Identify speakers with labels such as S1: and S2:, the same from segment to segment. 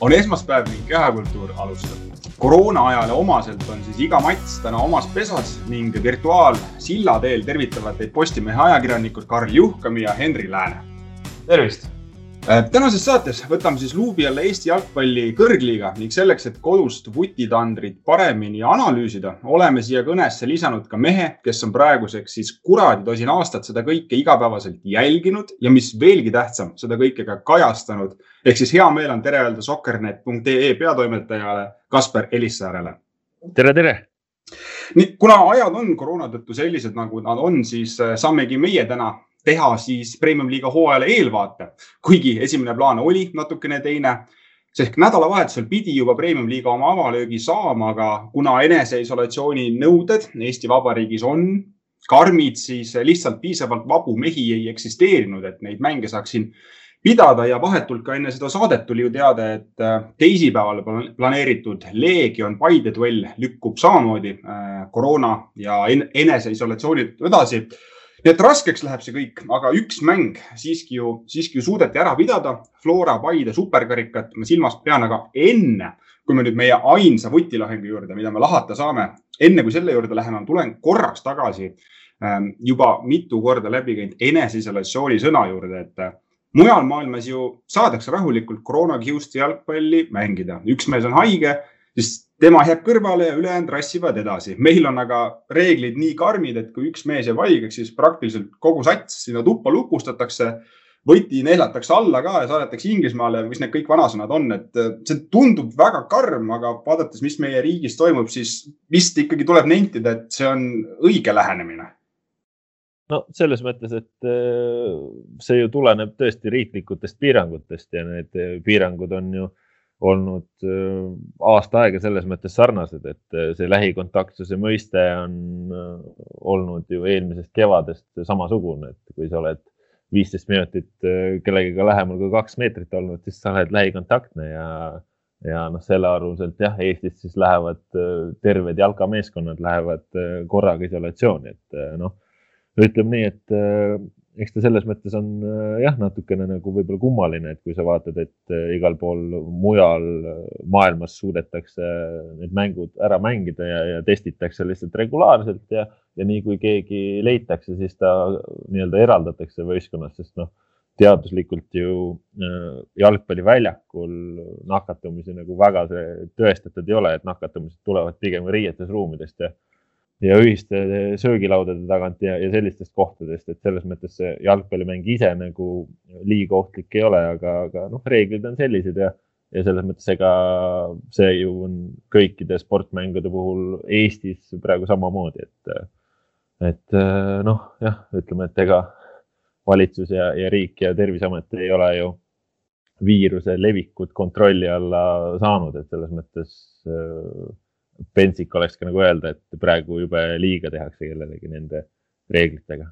S1: on esmaspäev ning kehakultuur alustab. koroona ajale omaselt on siis iga mats täna omas pesas ning virtuaalsilla teel tervitavad teid Postimehe ajakirjanikud Karl Juhkami ja Henri Lääne.
S2: tervist
S1: tänases saates võtame siis luubi alla Eesti jalgpalli kõrgliiga ning selleks, et kodust vutitandrit paremini analüüsida, oleme siia kõnesse lisanud ka mehe, kes on praeguseks siis kuradi tosin aastat seda kõike igapäevaselt jälginud ja mis veelgi tähtsam, seda kõike ka kajastanud. ehk siis hea meel on tere öelda soccernet.ee peatoimetajale Kaspar Elissaarele.
S2: tere, tere
S1: nii, kuna ajad on koroona tõttu sellised, nagu nad on, siis äh, saamegi meie täna teha siis premium-liiga hooajale eelvaate, kuigi esimene plaan oli natukene teine. Sest nädalavahetusel pidi juba premium-liiga oma avalöögi saama, aga kuna eneseisolatsiooni nõuded Eesti Vabariigis on karmid, siis lihtsalt piisavalt vabu mehi ei eksisteerinud, et neid mänge saaks siin pidada. Ja vahetult ka enne seda saadet tuli ju teade, et äh, teisipäeval planeeritud Leegion Paide duell lükkub samamoodi äh, koroona ja eneseisolatsiooni edasi nii et raskeks läheb see kõik, aga üks mäng siiski ju, siiski ju suudeti ära pidada. Flora Paide superkarikat ma silmas pean, aga enne, kui me nüüd meie ainsa vutilahingu juurde, mida me lahata saame, enne kui selle juurde läheme, tulen korraks tagasi ähm, juba mitu korda läbi käinud eneseisolatsiooni sõna juurde, et äh, mujal maailmas ju saadakse rahulikult koroonakiust jalgpalli mängida. üks mees on haige, siis tema jääb kõrvale ja ülejäänud rassivad edasi. meil on aga reeglid nii karmid, et kui üks mees jääb haigeks, siis praktiliselt kogu sats sinna tuppa lukustatakse. võti neelatakse alla ka ja saadetakse Inglismaale, mis need kõik vanasõnad on, et äh, see tundub väga karm, aga vaadates, mis meie riigis toimub, siis vist ikkagi tuleb nentida, et see on õige lähenemine
S2: no selles mõttes, et äh, see ju tuleneb tõesti riiklikutest piirangutest ja need äh, piirangud on ju olnud äh, aasta aega selles mõttes sarnased, et äh, see lähikontaktsuse mõiste on äh, olnud ju eelmisest kevadest samasugune, et kui sa oled viisteist minutit kellegagi lähemal kui kaks meetrit olnud, siis sa oled lähikontaktne ja, ja noh, selle arvuselt jah, Eestis siis lähevad terved jalkameeskonnad lähevad korraga isolatsiooni, et noh, ütleme nii, et eks ta selles mõttes on äh, jah, natukene nagu võib-olla kummaline, et kui sa vaatad, et äh, igal pool mujal äh, maailmas suudetakse need mängud ära mängida ja, ja testitakse lihtsalt regulaarselt ja, ja nii kui keegi leitakse, siis ta nii-öelda eraldatakse võistkonnast, sest noh, teaduslikult ju jalgpalliväljakul nakatumisi nagu väga tõestatud ei ole, et nakatumised tulevad pigem riietes ruumidest ja ja ühiste söögilaudade tagant ja, ja sellistest kohtadest, et selles mõttes see jalgpallimäng ise nagu liiga ohtlik ei ole, aga, aga noh, reeglid on sellised ja, ja selles mõttes ega see ju on kõikide sportmängude puhul Eestis praegu samamoodi, et, et noh, jah, ütleme, et ega valitsus ja, ja riik ja Terviseamet ei ole ju viiruse levikut kontrolli alla saanud, et selles mõttes pentsik oleks ka nagu öelda, et praegu jube liiga tehakse kellelegi nende reeglitega.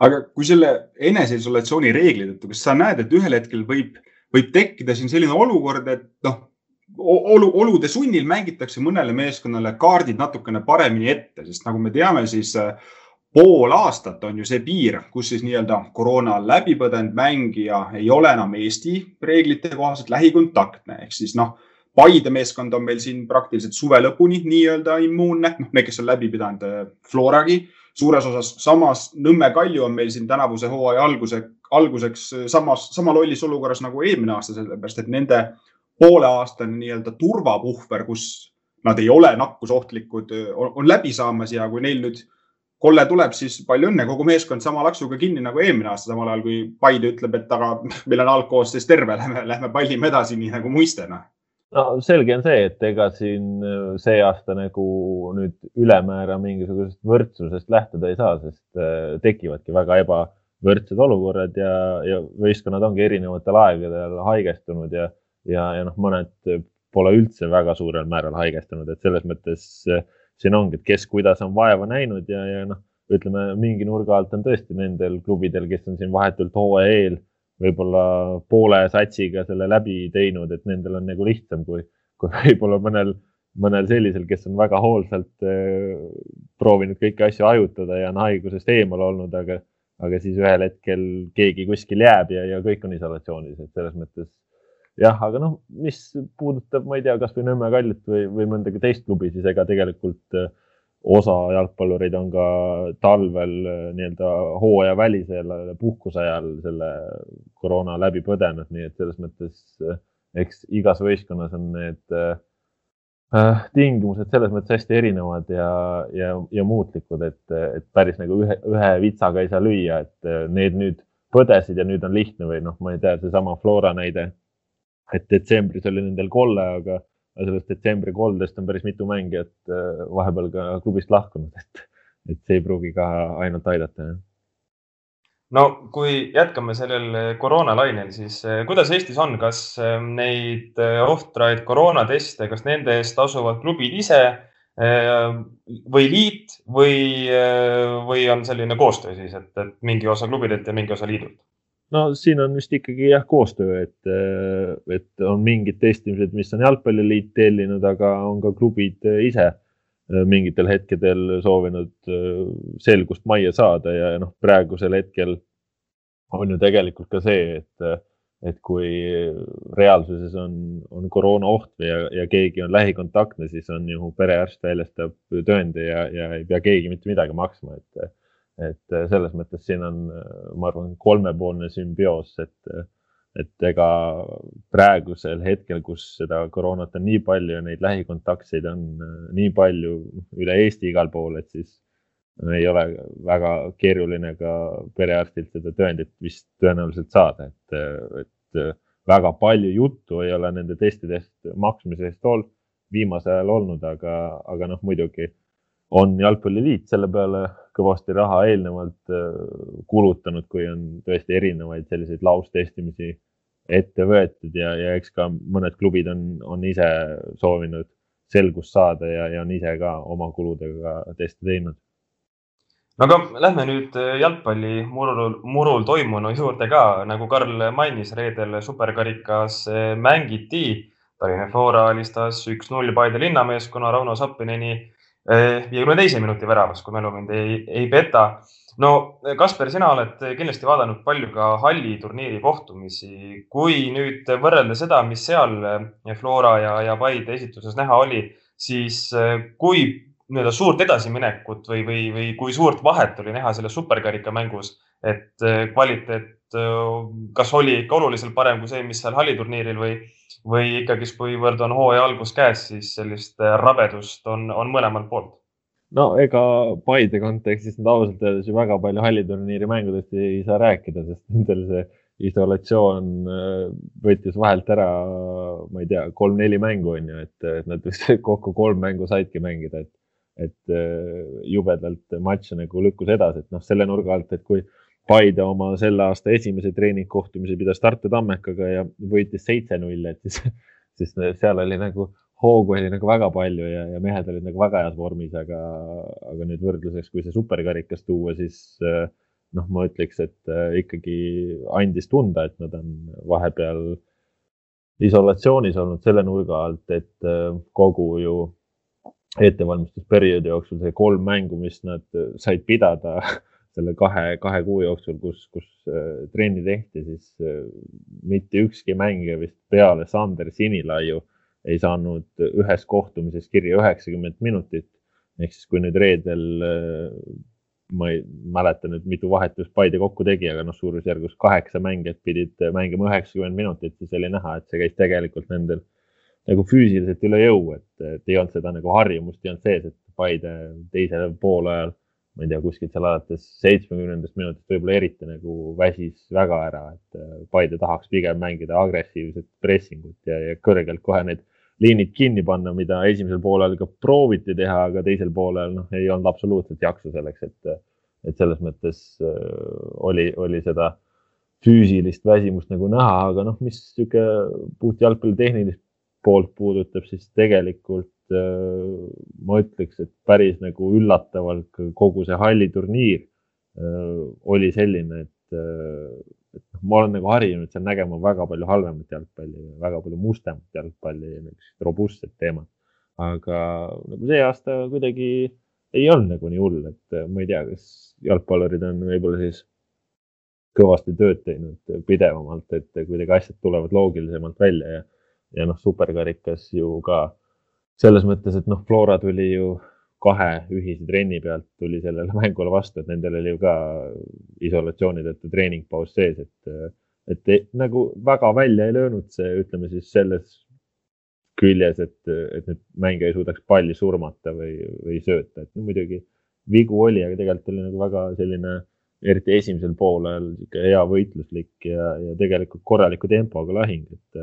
S1: aga kui selle eneseisolatsiooni reegli tõttu, kas sa näed, et ühel hetkel võib, võib tekkida siin selline olukord, et noh, olu, olude sunnil mängitakse mõnele meeskonnale kaardid natukene paremini ette, sest nagu me teame, siis äh, pool aastat on ju see piir, kus siis nii-öelda koroona läbi põdenud mängija ei ole enam Eesti reeglite kohaselt lähikontaktne ehk siis noh Paide meeskond on meil siin praktiliselt suve lõpuni nii-öelda immuunne, noh, need, kes on läbi pidanud äh, Floragi suures osas. samas Nõmme Kalju on meil siin tänavuse hooaja alguse, alguseks äh, samas, sama lollis olukorras nagu eelmine aasta, sellepärast et nende pooleaastane nii-öelda turvapuhver, kus nad ei ole nakkusohtlikud, äh, on läbi saamas ja kui neil nüüd kolle tuleb, siis palju õnne, kogu meeskond sama laksuga kinni nagu eelmine aasta, samal ajal kui Paide ütleb, et aga meil on algkoosseis terve, lähme, lähme pallime edasi, nii nagu muiste noh
S2: no selge on see, et ega siin äh, see aasta nagu nüüd ülemäära mingisugusest võrdsusest lähtuda ei saa, sest äh, tekivadki väga ebavõrdsed olukorrad ja, ja võistkonnad ongi erinevatel aegadel haigestunud ja, ja, ja noh, mõned pole üldse väga suurel määral haigestunud, et selles mõttes äh, siin ongi, et kes kuidas on vaeva näinud ja, ja noh, ütleme mingi nurga alt on tõesti nendel klubidel, kes on siin vahetult hooaja eel võib-olla poole satsiga selle läbi teinud, et nendel on nagu lihtsam kui, kui võib-olla mõnel, mõnel sellisel, kes on väga hoolsalt äh, proovinud kõiki asju hajutada ja on haigusest eemal olnud, aga, aga siis ühel hetkel keegi kuskil jääb ja, ja kõik on isolatsioonis, et selles mõttes jah, aga noh, mis puudutab, ma ei tea, kasvõi Nõmme Kallit või, või mõndagi teist klubi, siis ega tegelikult äh, osa jalgpallureid on ka talvel äh, nii-öelda hooajavälisel puhkuse ajal selle koroona läbi põdenud, nii et selles mõttes eks igas võistkonnas on need äh, tingimused selles mõttes hästi erinevad ja, ja, ja muutlikud, et, et päris nagu ühe, ühe vitsaga ei saa lüüa, et need nüüd põdesid ja nüüd on lihtne või noh, ma ei tea, seesama Flora näide, et detsembris oli nendel kolle, aga sellest detsembri koldest on päris mitu mängijat äh, vahepeal ka klubist lahkunud, et, et see ei pruugi ka ainult aidata.
S3: no kui jätkame sellel koroonalainel, siis äh, kuidas Eestis on, kas äh, neid ohtraid koroonateste, kas nende eest tasuvad klubid ise või liit või, või on selline koostöö siis, et mingi osa klubidelt ja mingi osa liidult?
S2: No siin on vist ikkagi jah, koostöö, et, et on mingid testimised, mis on jalgpalliliit tellinud, aga on ka klubid ise mingitel hetkedel soovinud selgust majja saada ja noh, praegusel hetkel on ju tegelikult ka see, et et kui reaalsuses on, on koroonaoht ja, ja keegi on lähikontaktne, siis on ju perearst väljastab tõendi ja, ja ei pea keegi mitte midagi maksma, et, et selles mõttes siin on, ma arvan, kolmepoolne sümbioos, et, et ega praegusel hetkel, kus seda koroonat on nii palju ja neid lähikontaktseid on nii palju üle Eesti igal pool, et siis ei ole väga keeruline ka perearstilt seda tõendit vist tõenäoliselt saada, et, et väga palju juttu ei ole nende testidest maksmisest olnud, viimasel ajal olnud, aga, aga noh, muidugi on Jalgpalliliit selle peale kõvasti raha eelnevalt äh, kulutanud, kui on tõesti erinevaid selliseid laustestimisi ette võetud ja, ja eks ka mõned klubid on, on ise soovinud selgust saada ja, ja on ise ka oma kuludega teste teinud
S3: no aga lähme nüüd äh, jalgpalli murul, murul toimunu juurde ka, nagu Karl mainis, reedel superkarikas äh, mängiti. Tallinna Flora alistas üks-null Paide linnameeskonna Rauno Sappineni viiekümne teise minuti väravas, kui mälu mind ei, ei peta. no Kasper, sina oled kindlasti vaadanud palju ka halli turniiri kohtumisi. kui nüüd võrrelda seda, mis seal Flora ja, ja Paide esituses näha oli, siis kui nii-öelda suurt edasiminekut või, või, või kui suurt vahet oli näha selles superkarika mängus, et äh, kvaliteet äh, kas oli ikka oluliselt parem kui see, mis seal halliturniiril või, või ikkagist, kuivõrd on hooaja algus käes, siis sellist äh, rabedust on, on mõlemalt poolt?
S2: no ega Paide kontekstis nüüd ausalt öeldes ju väga palju halliturniiri mängudest ei saa rääkida, sest nendel see isolatsioon võttis vahelt ära, ma ei tea, kolm-neli mängu on ju, et nad vist kokku kolm mängu saidki mängida, et et äh, jubedalt matš nagu lükkus edasi, et noh, selle nurga alt, et kui Paide oma selle aasta esimese treeningkohtumise pidas Tartu Tammekaga ja võitis seitse-null, et siis, siis seal oli nagu hoogu oli nagu väga palju ja, ja mehed olid nagu väga heas vormis, aga, aga nüüd võrdluseks, kui see superkarikas tuua, siis äh, noh, ma ütleks, et äh, ikkagi andis tunda, et nad on vahepeal isolatsioonis olnud selle nurga alt, et kogu ju ettevalmistusperioodi jooksul see kolm mängu, mis nad said pidada selle kahe, kahe kuu jooksul, kus, kus äh, trenni tehti, siis äh, mitte ükski mängija vist peale Sander Sinilaiu ei saanud ühes kohtumises kirja üheksakümmend minutit. ehk siis, kui nüüd reedel, äh, ma ei mäleta nüüd, mitu vahetust Paide kokku tegi, aga noh, suurusjärgus kaheksa mängijat pidid mängima üheksakümmend minutit, siis oli näha, et see käis tegelikult nendel nagu füüsiliselt üle jõu, et, et ei olnud seda nagu harjumust ei olnud sees, et Paide teisel poolajal, ma ei tea, kuskilt seal alates seitsmekümnendast minutist võib-olla eriti nagu väsis väga ära, et äh, Paide tahaks pigem mängida agressiivset pressingut ja, ja kõrgelt kohe need liinid kinni panna, mida esimesel poolel ka prooviti teha, aga teisel poolel noh, ei olnud absoluutselt jaksu selleks, et, et selles mõttes äh, oli, oli seda füüsilist väsimust nagu näha, aga noh, mis niisugune puht jalgpalli tehnilist poolt puudutab, siis tegelikult äh, ma ütleks, et päris nagu üllatavalt kogu see halliturniir äh, oli selline, et, äh, et noh, ma olen nagu harjunud seal nägema väga palju halvemat jalgpalli, väga palju mustemat jalgpalli, niisugust robustset teemat. aga nagu see aasta kuidagi ei olnud nagu nii hull, et ma ei tea, kas jalgpallurid on võib-olla siis kõvasti tööd teinud pidevamalt, et kuidagi asjad tulevad loogilisemalt välja ja, ja noh, superkarikas ju ka selles mõttes, et noh, Flora tuli ju kahe ühise trenni pealt tuli sellele mängule vastu, et nendel oli ju ka isolatsiooni tõttu treeningpaus sees, et, et nagu väga välja ei löönud see, ütleme siis selles küljes, et, et nüüd mängija ei suudaks palli surmata või, või sööta, et no, muidugi vigu oli, aga tegelikult oli nagu väga selline eriti esimesel poolel sihuke hea võitluslik ja, ja tegelikult korraliku tempoga lahing, et,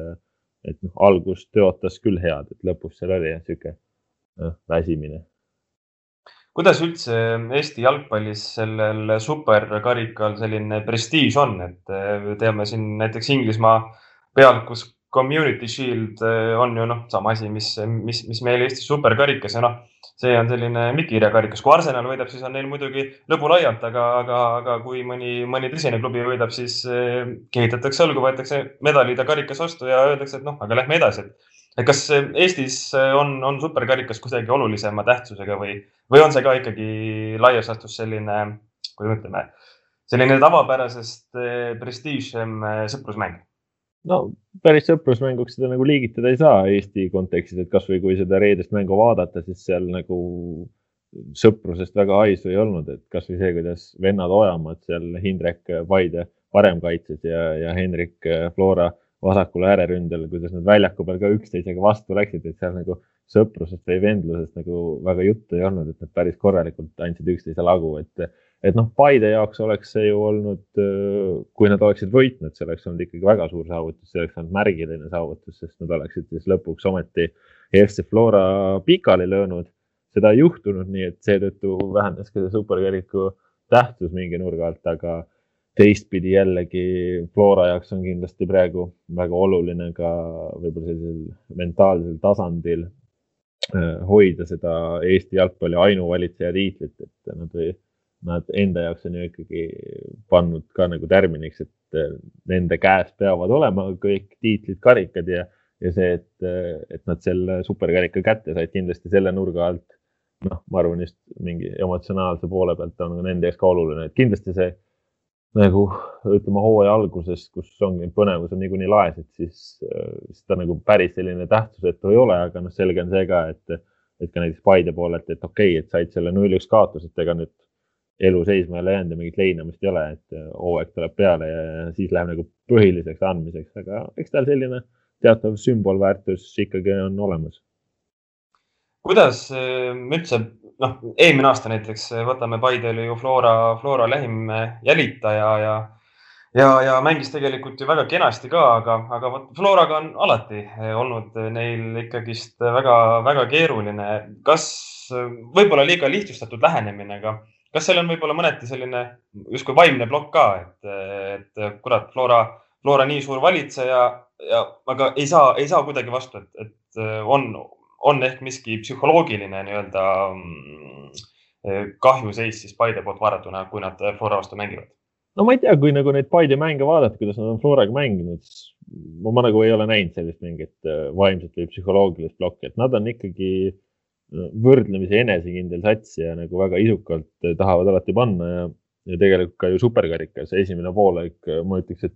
S2: et noh, algus tõotas küll head, et lõpus seal oli sihuke noh, väsimine.
S3: kuidas üldse Eesti jalgpallis sellel superkarikal selline prestiiž on, et teame siin näiteks Inglismaa pealt, kus Community Shield on ju noh, sama asi, mis, mis, mis meil Eestis superkarikas ja noh see on selline mittekirjakarikas, kui Arsenal võidab, siis on neil muidugi lõbulaialt, aga, aga, aga kui mõni, mõni tõsine klubi võidab, siis eh, kehitatakse õlgu, võetakse medalid ja karikas vastu ja öeldakse, et noh, aga lähme edasi, et et kas Eestis on, on superkarikas kuidagi olulisema tähtsusega või, või on see ka ikkagi laias laastus selline, kuidas me ütleme, selline tavapärasest eh, prestiižsem eh, sõprusmäng?
S2: No päris sõprusmänguks seda nagu liigitada ei saa Eesti kontekstis, et kasvõi kui seda reedest mängu vaadata, siis seal nagu sõprusest väga haisu ei olnud, et kasvõi see, kuidas vennad Ojamaad seal Hindrek Paide paremkaitses ja, ja Hendrik Flora vasakul ääreründel, kuidas nad väljaku peal ka üksteisega vastu läksid, et seal nagu sõprusest või vendlusest nagu väga juttu ei olnud, et nad päris korralikult andsid üksteisele hagu, et et noh, Paide jaoks oleks see ju olnud, kui nad oleksid võitnud, see oleks olnud ikkagi väga suur saavutus, see oleks olnud märgiline saavutus, sest nad oleksid siis lõpuks ometi EFC Flora pikali löönud. seda ei juhtunud, nii et seetõttu vähendas ka see superkariku tähtsus mingi nurga alt, aga teistpidi jällegi Flora jaoks on kindlasti praegu väga oluline ka võib-olla sellisel mentaalsel tasandil hoida seda Eesti jalgpalli ainuvalitseja tiitlit, et nad ei nad enda jaoks on ju ikkagi pannud ka nagu tärminiks, et eh, nende käes peavad olema kõik tiitlid, karikad ja, ja see, et, eh, et nad selle superkarika kätte said kindlasti selle nurga alt. noh, ma arvan just mingi emotsionaalse poole pealt on nende jaoks ka oluline, et kindlasti see nagu ütleme hooaja alguses, kus ongi põnevus on niikuinii laes, et siis, siis ta nagu päris selline tähtsusetu ei ole, aga noh, selge on see ka, et, et ka näiteks Paide poolelt, et okei okay,, et said selle null-üks kaotuse, et ega nüüd elu seisma ei ole jäänud ja mingit leinamist ei ole, et äh, hooaeg tuleb peale ja siis läheb nagu põhiliseks andmiseks, aga eks tal selline teatav sümbolväärtus ikkagi on olemas.
S3: kuidas äh, üldse, noh, eelmine aasta näiteks äh, võtame Paide oli ju Flora, Flora lähim jälitaja ja ja, ja mängis tegelikult ju väga kenasti ka, aga, aga vot Floraga on alati olnud neil ikkagist väga-väga keeruline. kas võib-olla liiga lihtsustatud lähenemine, aga kas seal on võib-olla mõneti selline justkui vaimne plokk ka, et, et kurat, Flora, Flora nii suur valitseja ja, aga ei saa, ei saa kuidagi vastu, et, et on, on ehk miski psühholoogiline nii-öelda mm, kahjuseis siis Paide poolt vaadatuna, kui nad Flora vastu mängivad?
S2: no ma ei tea, kui nagu neid Paide mänge vaadata, kuidas nad on Floraga mänginud, ma, ma nagu ei ole näinud sellist mingit vaimset või psühholoogilist plokki, et nad on ikkagi äh, võrdlemisi enesekindel sats ja nagu väga isukalt eh, tahavad alati panna ja, ja tegelikult ka ju superkarikas esimene poolaeg, eh, ma ütleks, et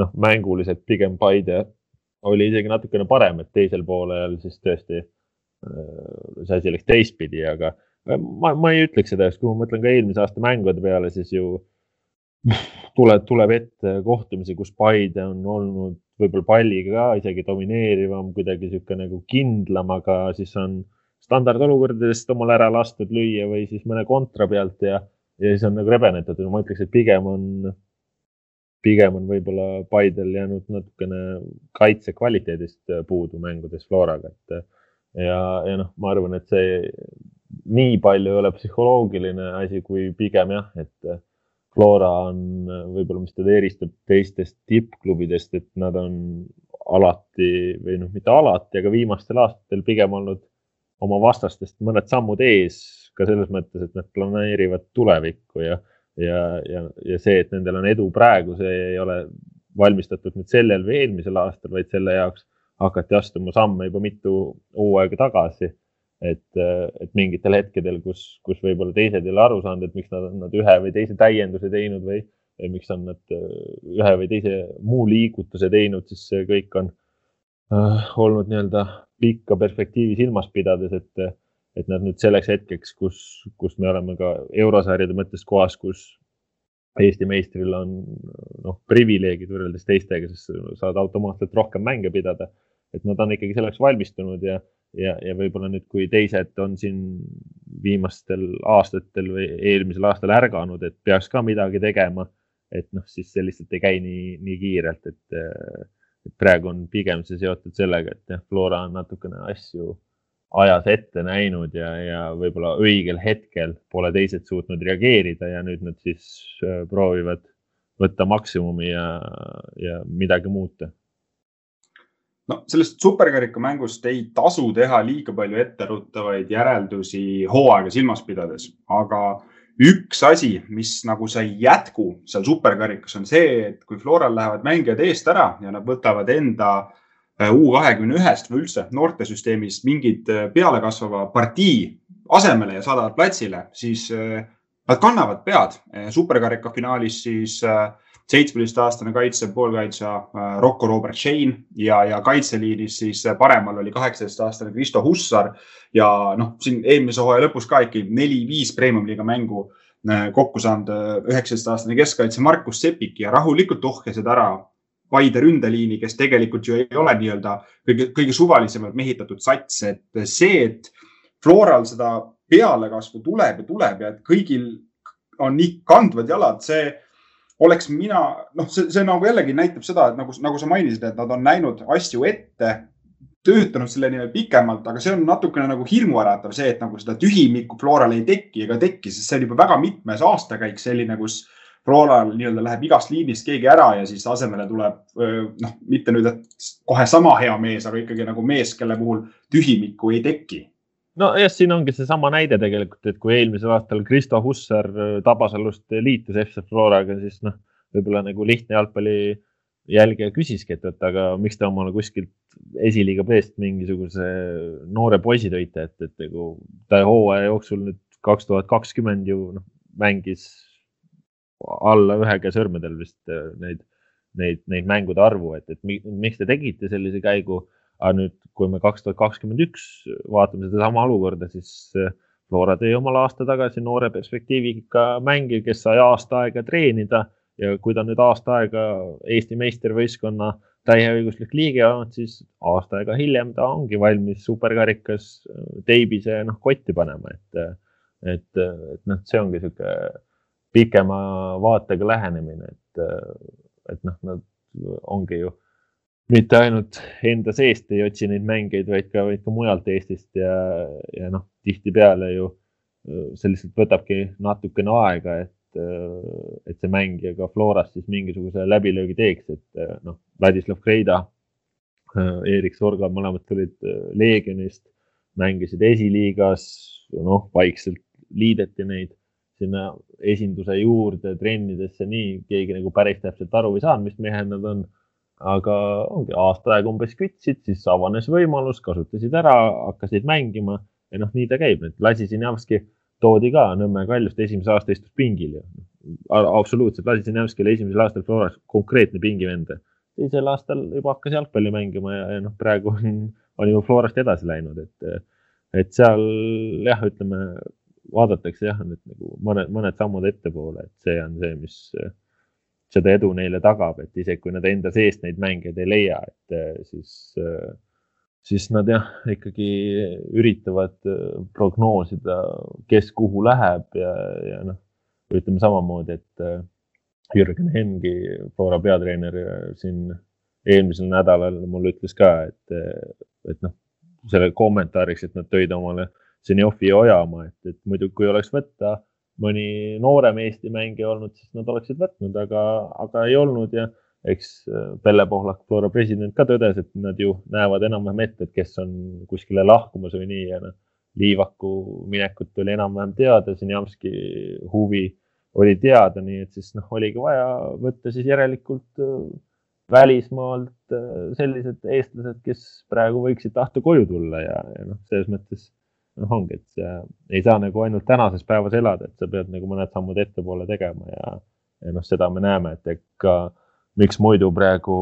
S2: noh, mänguliselt pigem Paide oli isegi natukene parem, et teisel poolel siis tõesti eh, see asi läks teistpidi, aga ma, ma ei ütleks seda, kui ma mõtlen ka eelmise aasta mängude peale, siis ju tuleb, tuleb ette kohtumisi, kus Paide on olnud võib-olla palliga ka isegi domineerivam, kuidagi niisugune nagu kindlam, aga siis on standardolukordadest omal ära lastud lüüa või siis mõne kontra pealt ja, ja siis on nagu rebenetud. ma ütleks, et pigem on, pigem on võib-olla Paidel jäänud natukene kaitse kvaliteedist puudu mängudes Floraga, et ja, ja noh, ma arvan, et see nii palju ei ole psühholoogiline asi, kui pigem jah, et Flora on võib-olla, mis teda eristab teistest tippklubidest, et nad on alati või noh, mitte alati, aga viimastel aastatel pigem olnud oma vastastest mõned sammud ees ka selles mõttes, et nad planeerivad tulevikku ja, ja, ja, ja see, et nendel on edu praegu, see ei ole valmistatud nüüd sellel või eelmisel aastal, vaid selle jaoks hakati astuma samme juba mitu hooaega tagasi. et, et mingitel hetkedel, kus, kus võib-olla teised ei ole aru saanud, et miks nad on nad ühe või teise täienduse teinud või, miks on nad ühe või teise muu liigutuse teinud, siis see kõik on äh, olnud nii-öelda pikka perspektiivi silmas pidades, et, et nad nüüd selleks hetkeks, kus, kus me oleme ka eurosarjade mõttes kohas, kus Eesti meistril on noh, privileegid võrreldes teistega, sest saad automaatselt rohkem mänge pidada. et nad on ikkagi selleks valmistunud ja, ja, ja võib-olla nüüd, kui teised on siin viimastel aastatel või eelmisel aastal ärganud, et peaks ka midagi tegema, et noh, siis see lihtsalt ei käi nii, nii kiirelt, et, et praegu on pigem see seotud sellega, et jah, Flora on natukene asju ajas ette näinud ja, ja võib-olla õigel hetkel pole teised suutnud reageerida ja nüüd nad siis äh, proovivad võtta maksimumi ja, ja midagi muuta.
S1: no sellest superkarika mängust ei tasu teha liiga palju etteruttavaid järeldusi hooaega silmas pidades, aga üks asi, mis nagu sai jätku seal superkarikas, on see, et kui Floral lähevad mängijad eest ära ja nad võtavad enda äh, Äh, U kahekümne ühest või üldse noortesüsteemis mingid äh, pealekasvava partii asemele ja saadavad platsile, siis äh, nad kannavad pead. superkarika finaalis siis seitsmeteistaastane kaitsev poolkaitsja Rocco Robert Shane ja, ja kaitseliinis siis paremal oli kaheksateistaastane Kristo Hussar ja noh, siin eelmise hooaja lõpus ka ikkagi neli-viis premium-liiga mängu kokku saanud üheksateistaastane keskkaitse Markus Sepik ja rahulikult ohkased ära Paide ründeliini, kes tegelikult ju ei ole nii-öelda kõige, kõige suvalisemalt mehitatud sats, et see, et Floral seda pealekasvu tuleb ja tuleb ja et kõigil on nii kandvad jalad, see oleks mina, noh, see, see nagu jällegi näitab seda, et nagu, nagu sa mainisid, et nad on näinud asju ette, töötanud selle nimel pikemalt, aga see on natukene nagu hirmuäratav, see, et nagu seda tühimikku Floral ei teki ega teki, sest see on juba väga mitmes aastakäik selline, kus Floral nii-öelda läheb igast liinist keegi ära ja siis asemele tuleb noh, mitte nüüd, et kohe sama hea mees, aga ikkagi nagu mees, kelle puhul tühimikku ei teki.
S2: Nojah, siin ongi seesama näide tegelikult, et kui eelmisel aastal Kristo Hussar Tabasalust liitus FC Floraga, siis noh, võib-olla nagu lihtne jalgpalli jälgija küsiski, et, et aga miks te omale kuskilt esiliiga B-st mingisuguse noore poisi tõite, et, et nagu ta hooaja jooksul nüüd kaks tuhat kakskümmend ju noh, mängis alla ühe käe sõrmedel vist äh, neid, neid, neid mängude arvu, et, et miks te tegite sellise käigu. Aga nüüd, kui me kaks tuhat kakskümmend üks vaatame sedasama olukorda, siis äh, Flora tõi omal aasta tagasi noore perspektiiviga mängija, kes sai aasta aega treenida. Ja kui ta nüüd aasta aega Eesti meistrivõistkonna täieõiguslik liige olnud, siis aasta aega hiljem ta ongi valmis superkarikas äh, teibise noh kotti panema, et, et, et noh, see ongi niisugune pikema vaatega lähenemine, et, et noh, nad ongi ju mitte ainult enda seest ei otsi neid mängeid, vaid ka, vaid ka mujalt Eestist ja, ja noh, tihtipeale ju see lihtsalt võtabki natukene aega, et, et see mängija ka Floras siis mingisuguse läbilöögi teeks, et noh, Vladislav Kreida, Erik Sorga, mõlemad tulid Leegionist, mängisid esiliigas, noh, vaikselt liideti neid sinna esinduse juurde trennidesse, nii keegi nagu päris täpselt aru ei saanud, mis mehed nad on. Aga ongi aasta aega umbes kütsid, siis avanes võimalus, kasutasid ära, hakkasid mängima ja noh, nii ta käib, et Lasi Sinjavski toodi ka Nõmme Kaljust, esimese aasta istus pingil ju. absoluutselt, Lasi Sinjavski oli esimesel aastal Floras konkreetne pingivend. teisel aastal juba hakkas jalgpalli mängima ja, ja noh, praegu on, on juba Florast edasi läinud, et, et seal jah, ütleme vaadatakse jah, nüüd nagu mõned, mõned sammud ettepoole, et see on see, mis seda edu neile tagab, et isegi kui nad enda seest neid mängijaid ei leia, et siis, siis nad jah, ikkagi üritavad prognoosida, kes kuhu läheb ja, ja noh, ütleme samamoodi, et Jürgen Hengi, Flora peatreener siin eelmisel nädalal mulle ütles ka, et, et noh, selle kommentaariks, et nad tõid omale äh, Zenjovi ja Ojamaa, et, et muidu, kui oleks võtta mõni noorem Eesti mängija olnud, siis nad oleksid võtnud, aga, aga ei olnud ja eks äh, Pelle Pohlak, Flora president ka tõdes, et nad ju näevad enam-vähem ette, et kes on kuskile lahkumas või nii ja noh, Liivaku minekut oli enam-vähem teada, Zinjamski huvi oli teada, nii et siis noh, oligi vaja võtta siis järelikult äh, välismaalt äh, sellised eestlased, kes praegu võiksid tahta koju tulla ja, ja noh, selles mõttes noh, ongi, et sa ei saa nagu ainult tänases päevas elada, et sa pead nagu mõned sammud ettepoole tegema ja, noh, seda me näeme, et ega miks muidu praegu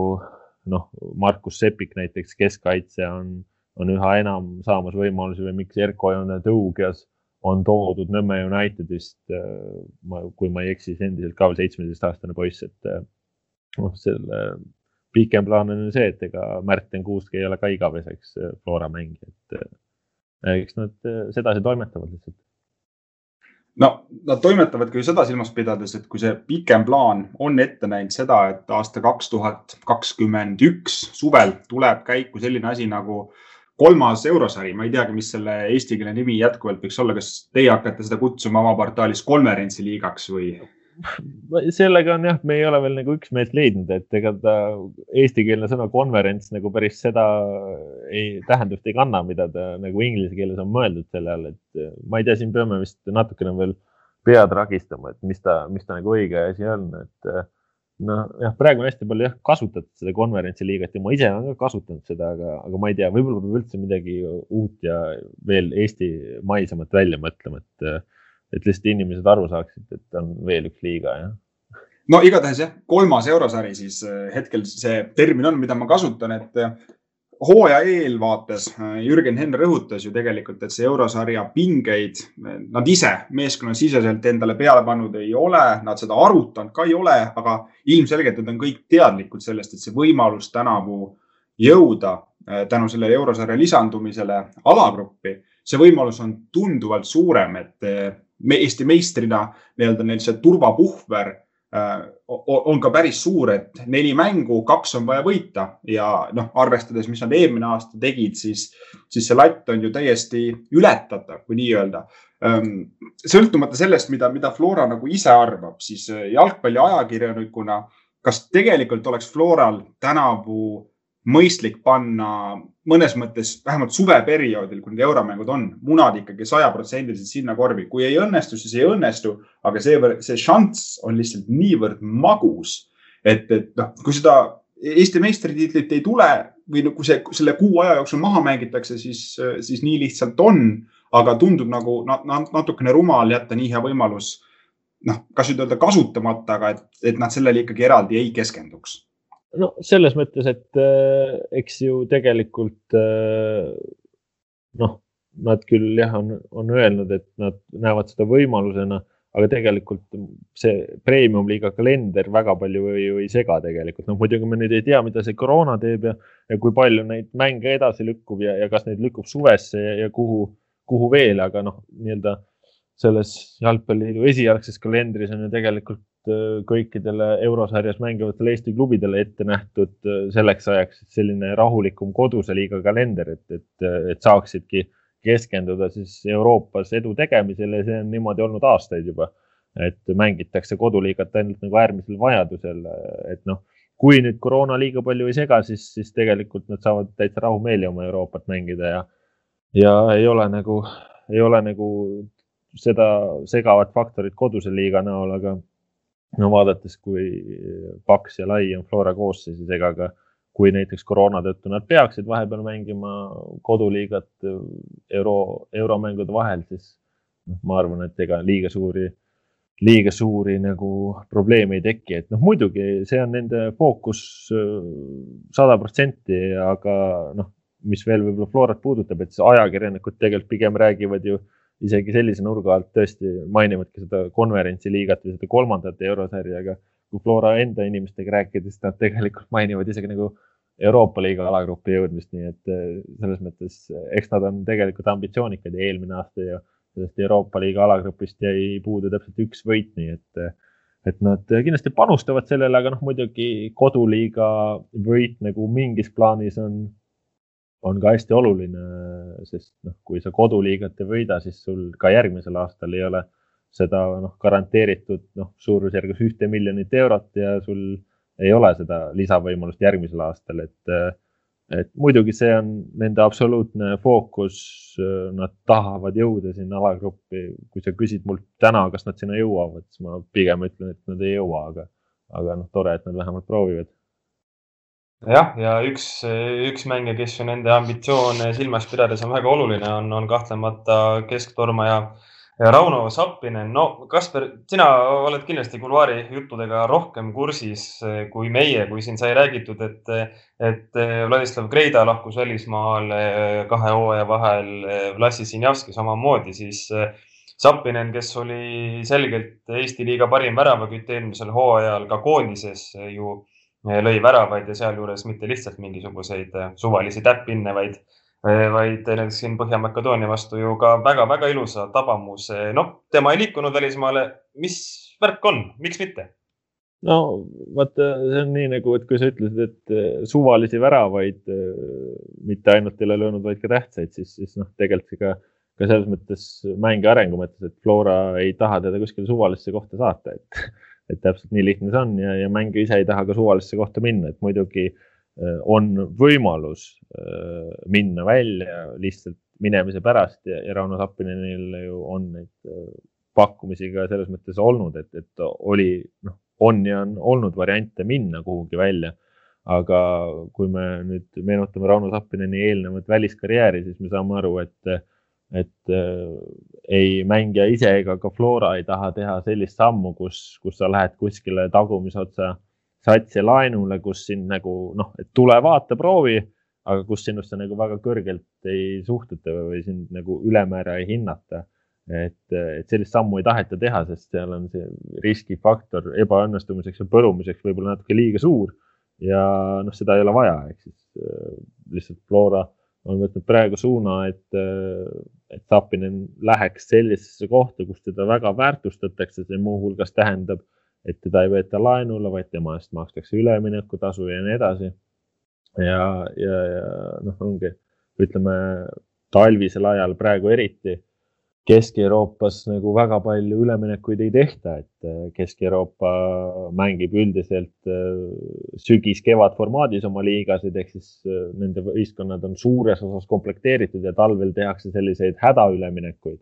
S2: noh, Markus Sepik näiteks keskkaitse on, on üha enam saamas võimalusi või miks Erko Joone Tõugjas on toodud Nõmme Unitedist, äh, kui ma ei eksi, siis endiselt ka veel seitsmeteistaastane poiss, et noh, selle pikem plaan on see, et ega Märten Kuusk ei ole ka igaveseks äh, Flora mängija, et eks nad sedasi toimetavad lihtsalt.
S1: no nad toimetavadki ju seda silmas pidades, et kui see pikem plaan on ette näinud seda, et aasta kaks tuhat kakskümmend üks suvel tuleb käiku selline asi nagu äh, kolmas eurosari, ma ei teagi, mis selle eestikeelne nimi jätkuvalt võiks olla, kas teie hakkate seda kutsuma oma portaalis konverentsiliigaks või?
S2: Sellega on jah, me ei ole veel nagu üksmeelt leidnud, et ega ta eestikeelne sõna konverents nagu päris seda ei, tähendust ei kanna, mida ta nagu inglise keeles on mõeldud selle all, et ma ei tea, siin peame vist natukene veel pead ragistama, et mis ta, mis ta nagu õige asi on, et nojah, praegu on hästi palju jah kasutatud seda konverentsiliigat ja ma ise olen ka kasutanud seda, aga, aga ma ei tea, võib-olla peab üldse midagi uut ja veel eestimaisemat välja mõtlema, et, et lihtsalt inimesed aru saaksid, et on veel üks liiga, jah.
S1: No igatahes jah, kolmas eurosari siis eh, hetkel see termin on, mida ma kasutan, et hooaja eelvaates äh, Jürgen Henn rõhutas ju tegelikult, et see eurosarja pingeid nad ise meeskonnasiseselt endale peale pannud ei ole, nad seda arutanud ka ei ole, aga ilmselgelt nad on kõik teadlikud sellest, et see võimalus tänavu jõuda äh, tänu sellele eurosarja lisandumisele alagruppi, see võimalus on tunduvalt suurem, et äh, Eesti meistrina nii-öelda neil see turvapuhver Äh, on ka päris suur, et neli mängu, kaks on vaja võita ja noh, arvestades, mis nad eelmine aasta tegid, siis, siis see latt on ju täiesti ületatav, kui nii öelda. Ähm, sõltumata sellest, mida, mida Flora nagu ise arvab, siis äh, jalgpalli ajakirjanikuna, kas tegelikult oleks Floral tänavu mõistlik panna mõnes mõttes vähemalt suveperioodil, kui need euromängud on, munad ikkagi sajaprotsendiliselt sinna korvi. kui ei õnnestu, siis ei õnnestu, aga see, see šanss on lihtsalt niivõrd magus, et, et noh, kui seda Eesti meistritiitlit ei tule või kui see, selle kuu aja jooksul maha mängitakse, siis, siis nii lihtsalt on. aga tundub nagu natukene rumal jätta nii hea võimalus, noh, kas nüüd öelda kasutamata, aga et, et nad sellele ikkagi eraldi ei keskenduks
S2: no selles mõttes, et äh, eks ju tegelikult äh, noh, nad küll jah, on, on öelnud, et nad näevad seda võimalusena, aga tegelikult see premium-liiga kalender väga palju ju ei sega tegelikult. noh, muidugi me nüüd ei tea, mida see koroona teeb ja, ja kui palju neid mänge edasi lükkub ja, ja kas neid lükkub suvesse ja, ja kuhu, kuhu veel, aga noh, nii-öelda selles jalgpalliliidu esialgses kalendris on ju tegelikult kõikidele eurosarjas mängivatele Eesti klubidele ette nähtud äh, selleks ajaks selline rahulikum koduse liiga kalender, et, et, et saaksidki keskenduda siis Euroopas edu tegemisele ja see on niimoodi olnud aastaid juba. et mängitakse koduliigat ainult nagu äärmisel vajadusel, et noh, kui nüüd koroona liiga palju ei sega, siis, siis tegelikult nad saavad täitsa rahumeeli oma Euroopat mängida ja, ja ei ole nagu, ei ole nagu seda segavat faktorit koduse liiga näol, aga no vaadates, kui paks ja lai on Flora koosseis, siis ega ka kui näiteks koroona tõttu nad peaksid vahepeal mängima koduliigat euro, euromängude vahel, siis noh, ma arvan, et ega liiga suuri, liiga suuri nagu probleeme ei teki, et noh, muidugi see on nende fookus sada protsenti, aga noh, mis veel võib-olla Florat puudutab, et ajakirjanikud tegelikult pigem räägivad ju isegi sellise nurga alt tõesti mainivadki seda konverentsiliigat või seda kolmandat eurosarja, aga kui Flora enda inimestega rääkida, siis nad tegelikult mainivad isegi nagu Euroopa liiga alagrupi jõudmist, nii et eh, selles mõttes, eks nad on tegelikult ambitsioonikad ja eelmine aasta ju sellest Euroopa liiga alagrupist jäi puudu täpselt üks võit, nii et, et nad kindlasti panustavad sellele, aga noh, muidugi koduliiga võit nagu mingis plaanis on on ka hästi oluline, sest noh, kui sa koduliigat ei võida, siis sul ka järgmisel aastal ei ole seda noh, garanteeritud noh, suurusjärgus ühte miljonit eurot ja sul ei ole seda lisavõimalust järgmisel aastal, et, et muidugi see on nende absoluutne fookus. Nad tahavad jõuda sinna alagruppi. kui sa küsid mult täna, kas nad sinna jõuavad, siis ma pigem ütlen, et nad ei jõua, aga, aga noh, tore, et nad vähemalt proovivad
S3: jah, ja üks, üks mängija, kes ju nende ambitsioone silmas pidades on väga oluline, on, on kahtlemata kesktormaja Rauno Sappinen, no Kasper, sina oled kindlasti kuluaari juttudega rohkem kursis eh, kui meie, kui siin sai räägitud, et, et eh, Vladislav Greida lahkus välismaale kahe hooaja vahel, Vlassi Sinjavski samamoodi, siis Sappinen, kes oli selgelt Eesti liiga parim väravakütt eelmisel hooajal ka koondises ju lõi väravaid ja sealjuures mitte lihtsalt mingisuguseid suvalisi täppinne, vaid Eh, vaid näiteks siin Põhja-Makedoonia vastu ju ka väga-väga ilusa tabamuse. noh, tema ei liikunud välismaale. mis värk on, miks mitte?
S2: no vaata, see on nii nagu, et kui sa ütlesid, et eh, suvalisi väravaid eh, mitte ainult ei ole löönud, vaid ka tähtsaid, siis, siis noh, tegelikult ka, ka selles mõttes mängi arengu mõttes, et Flora ei taha teda kuskile suvalisse kohta saata, et, et täpselt nii lihtne see on ja, ja mängija ise ei taha ka suvalisse kohta minna, et muidugi äh, on võimalus äh, minna välja lihtsalt minemise pärast ja, ja Rauno Sappinenil ju on neid äh, pakkumisi ka selles mõttes olnud, et, et oli, noh, on ja on olnud variante minna kuhugi välja. aga kui me nüüd meenutame Rauno Sappineni eelnevat väliskarjääri, siis me saame aru, et, et ei mängija ise ega ka Flora ei taha teha sellist sammu, kus, kus sa lähed kuskile tagumise otsa äh, satsi laenule, kus sind nagu noh, et tule vaata, proovi, aga kus sinusse nagu väga kõrgelt ei suhtuta või sind nagu ülemäära ei hinnata. et, et sellist sammu ei taheta teha, sest seal on see riskifaktor ebaõnnestumiseks ja põrumiseks võib-olla natuke liiga suur ja noh, seda ei ole vaja, ehk siis äh, lihtsalt Flora on võtnud praegu suuna, et, äh, et Tapinen läheks sellisesse kohta, kus teda väga väärtustatakse, see muuhulgas tähendab et teda ei võeta laenule, vaid tema eest makstakse üleminekutasu ja nii edasi. ja, ja, ja noh, ongi, ütleme talvisel ajal praegu eriti Kesk-Euroopas nagu väga palju üleminekuid ei tehta, et äh, Kesk-Euroopa mängib üldiselt äh, sügis-kevad formaadis oma liigasid, ehk siis äh, nende võistkonnad on suures osas komplekteeritud ja talvel tehakse selliseid hädaüleminekuid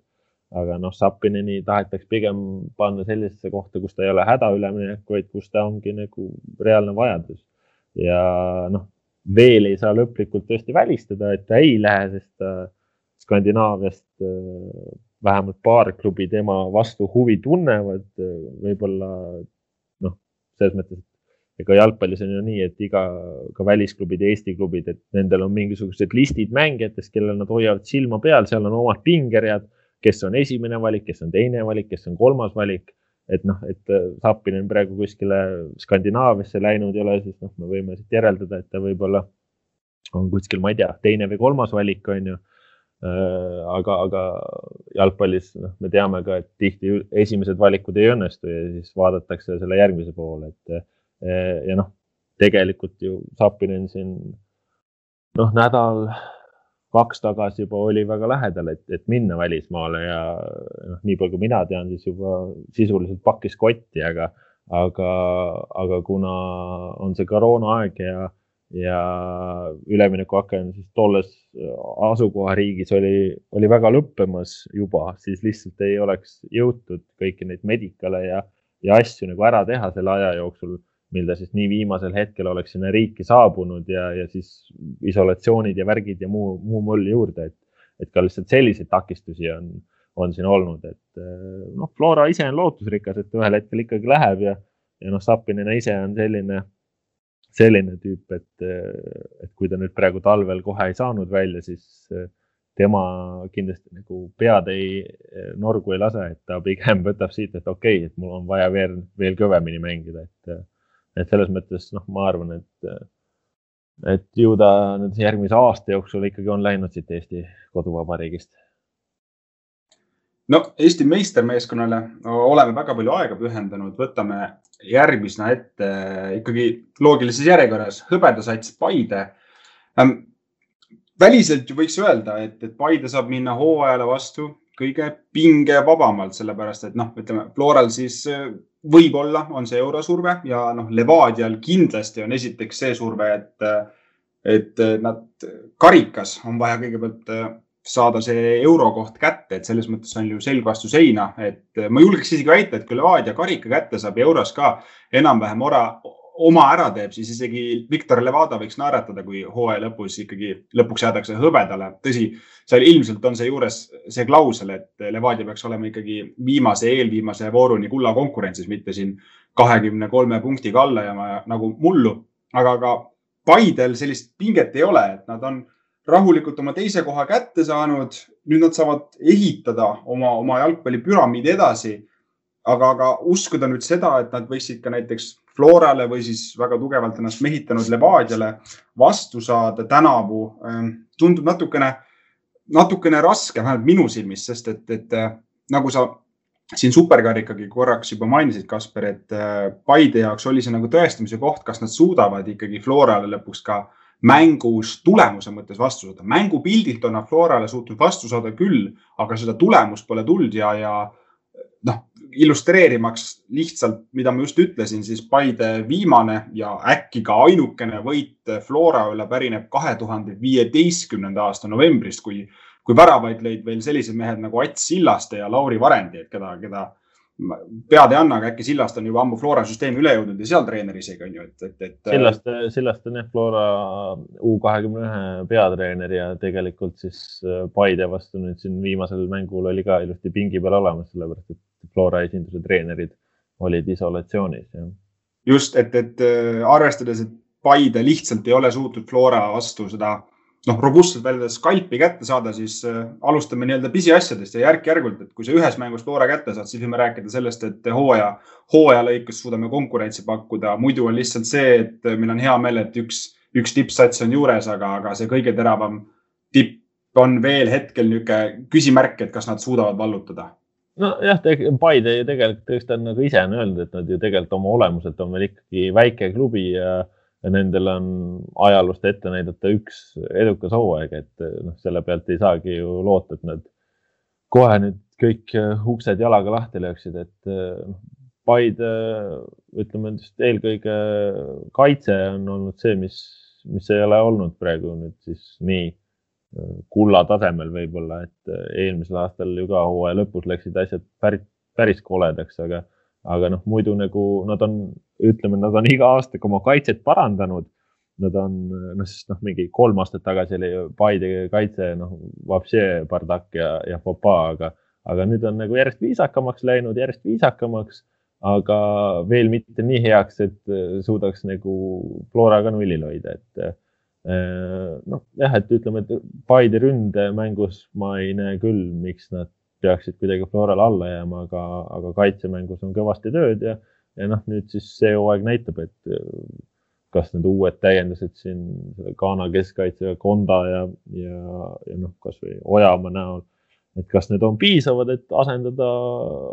S2: aga noh, Sapineni tahetakse pigem panna sellisesse kohta, kus ta ei ole hädaüleminek, vaid kus ta ongi nagu reaalne vajadus. ja noh, veel ei saa lõplikult tõesti välistada, et ta ei lähe, sest ta Skandinaaviast äh, vähemalt paar klubi tema vastu huvi tunnevad. võib-olla noh, selles mõttes, et ega jalgpallis on ju nii, et iga, ka välisklubid ja Eesti klubid, et nendel on mingisugused listid mängijatest, kellel nad hoiavad silma peal, seal on omad pingeread kes on esimene valik, kes on teine valik, kes on kolmas valik. et noh, et äh, Sapinen praegu kuskile Skandinaaviasse läinud ei ole, siis noh, me võime siit järeldada, et ta võib-olla on kuskil, ma ei tea, teine või kolmas valik, on ju äh, aga, aga jalgpallis noh, me teame ka, et tihti esimesed valikud ei õnnestu ja siis vaadatakse selle järgmise poole, et äh, ja noh, tegelikult ju Sapinen siin noh, nädal kaks tagasi juba oli väga lähedal, et, et minna välismaale ja noh, nii palju kui mina tean, siis juba sisuliselt pakkis kotti, aga, aga, aga kuna on see koroonaaeg ja, ja üleminekuaken siis tolles asukohariigis oli, oli väga lõppemas juba, siis lihtsalt ei oleks jõutud kõiki neid medikale ja, ja asju nagu ära teha selle aja jooksul mil ta siis nii viimasel hetkel oleks sinna riiki saabunud ja, ja siis isolatsioonid ja värgid ja muu, muu mull juurde, et, et ka lihtsalt selliseid takistusi on, on siin olnud, et noh, Flora ise on lootusrikas, et ühel hetkel ikkagi läheb ja, ja noh, Sapinina ise on selline, selline tüüp, et, et kui ta nüüd praegu talvel kohe ei saanud välja, siis tema kindlasti nagu pead ei, norgu ei lase, et ta pigem võtab siit, et okei okay,, et mul on vaja veel, veel kõvemini mängida, et et selles mõttes noh, ma arvan, et, et ju ta nüüd järgmise aasta jooksul ikkagi on läinud siit Eesti koduvabariigist.
S1: No Eesti meistermeeskonnale oleme väga palju aega pühendanud, võtame järgmisena ette ikkagi loogilises järjekorras hõbedasats Paide ähm,. väliselt ju võiks öelda, et, et Paide saab minna hooajale vastu kõige pingevabamalt, sellepärast et noh, ütleme Floral siis võib-olla on see eurosurve ja noh, Levadial kindlasti on esiteks see surve, et, et nad karikas on vaja kõigepealt saada see eurokoht kätte, et selles mõttes on ju selg vastu seina, et ma julgeks isegi väita, et kui Levadia karika kätte saab ja euros ka enam-vähem ora, oma ära teeb, siis isegi Viktor Levada võiks naeratada, kui hooaja lõpus ikkagi lõpuks jäädakse hõbedale. tõsi, seal ilmselt on seejuures see klausel, et Levadia peaks olema ikkagi viimase, eelviimase vooruni kulla konkurentsis, mitte siin kahekümne kolme punktiga alla jääma nagu mullu. aga ka Paidel sellist pinget ei ole, et nad on rahulikult oma teise koha kätte saanud. nüüd nad saavad ehitada oma, oma jalgpallipüramiidi edasi. aga, aga uskuda nüüd seda, et nad võiksid ka näiteks Florale või siis väga tugevalt ennast mehitanud Levadiale vastu saada tänavu, ähm, tundub natukene, natukene raske, vähemalt minu silmis, sest et, et äh, nagu sa siin superkarikagi korraks juba mainisid, Kasper, et äh, Paide jaoks oli see nagu tõestamise koht, kas nad suudavad ikkagi Florale lõpuks ka mängus tulemuse mõttes vastu saada. mängupildilt on nad Florale suutnud vastu saada küll, aga seda tulemust pole tulnud ja, ja noh, illustreerimaks lihtsalt, mida ma just ütlesin, siis Paide viimane ja äkki ka ainukene võit Flora üle pärineb kahe tuhande viieteistkümnenda aasta novembrist, kui, kui väravaid lõid veel sellised mehed nagu Ats Sillaste ja Lauri Varendi, et keda, keda pead ei anna, aga äkki Sillaste on juba ammu Flora süsteemi üle jõudnud ja seal treener isegi on ju, et, et, et.
S2: Sillaste, Sillaste on jah Flora U kahekümne ühe peatreener ja tegelikult siis äh, Paide vastu nüüd siin viimasel mängul oli ka ilusti pingi peal olemas, sellepärast et Flora esinduse treenerid olid isolatsioonis.
S1: just, et, et äh, arvestades, et Paide lihtsalt ei ole suutnud Flora vastu seda noh, robustselt väljendades skalpi kätte saada, siis äh, alustame nii-öelda pisiasjadest ja järk-järgult, et kui sa ühes mängus Flora kätte saad, siis võime rääkida sellest, et hooaja, hooaja lõikes suudame konkurentsi pakkuda. muidu on lihtsalt see, et meil on hea meel, et üks, üks tippsats on juures, aga, aga see kõige teravam tipp on veel hetkel niisugune küsimärk, et kas nad suudavad vallutada
S2: nojah, Paide ju tegelikult, eks ta on nagu ise on öelnud, et nad ju tegelikult oma olemuselt on veel ikkagi väike klubi ja, ja nendel on ajaloost ette näidata üks edukas hooaeg, et noh, selle pealt ei saagi ju loota, et nad kohe nüüd kõik uksed jalaga lahti lööksid, et noh, Paide ütleme just eelkõige kaitse on olnud see, mis, mis ei ole olnud praegu nüüd siis nii kulla tasemel võib-olla, et eelmisel aastal ju ka hooaja lõpus läksid asjad päris, päris koledaks, aga, aga noh, muidu nagu nad on, ütleme, nad on iga aastaga oma kaitset parandanud. Nad on, noh, sest noh, mingi kolm aastat tagasi oli Paide kaitse, noh, vapšee bardak ja, ja fopa, aga, aga nüüd on nagu järjest viisakamaks läinud, järjest viisakamaks, aga veel mitte nii heaks, et äh, suudaks nagu Floraga nullil hoida, et Äh, noh, jah, et ütleme, et Paide ründemängus ma ei näe küll, miks nad peaksid kuidagi Florale alla jääma, aga, aga kaitsemängus on kõvasti tööd ja, ja noh, nüüd siis see hooaeg näitab, et äh, kas need uued täiendused siin Ghana keskkaitsega Konda ja, ja, ja noh, kasvõi Ojamaa näol, et kas need on piisavad, et asendada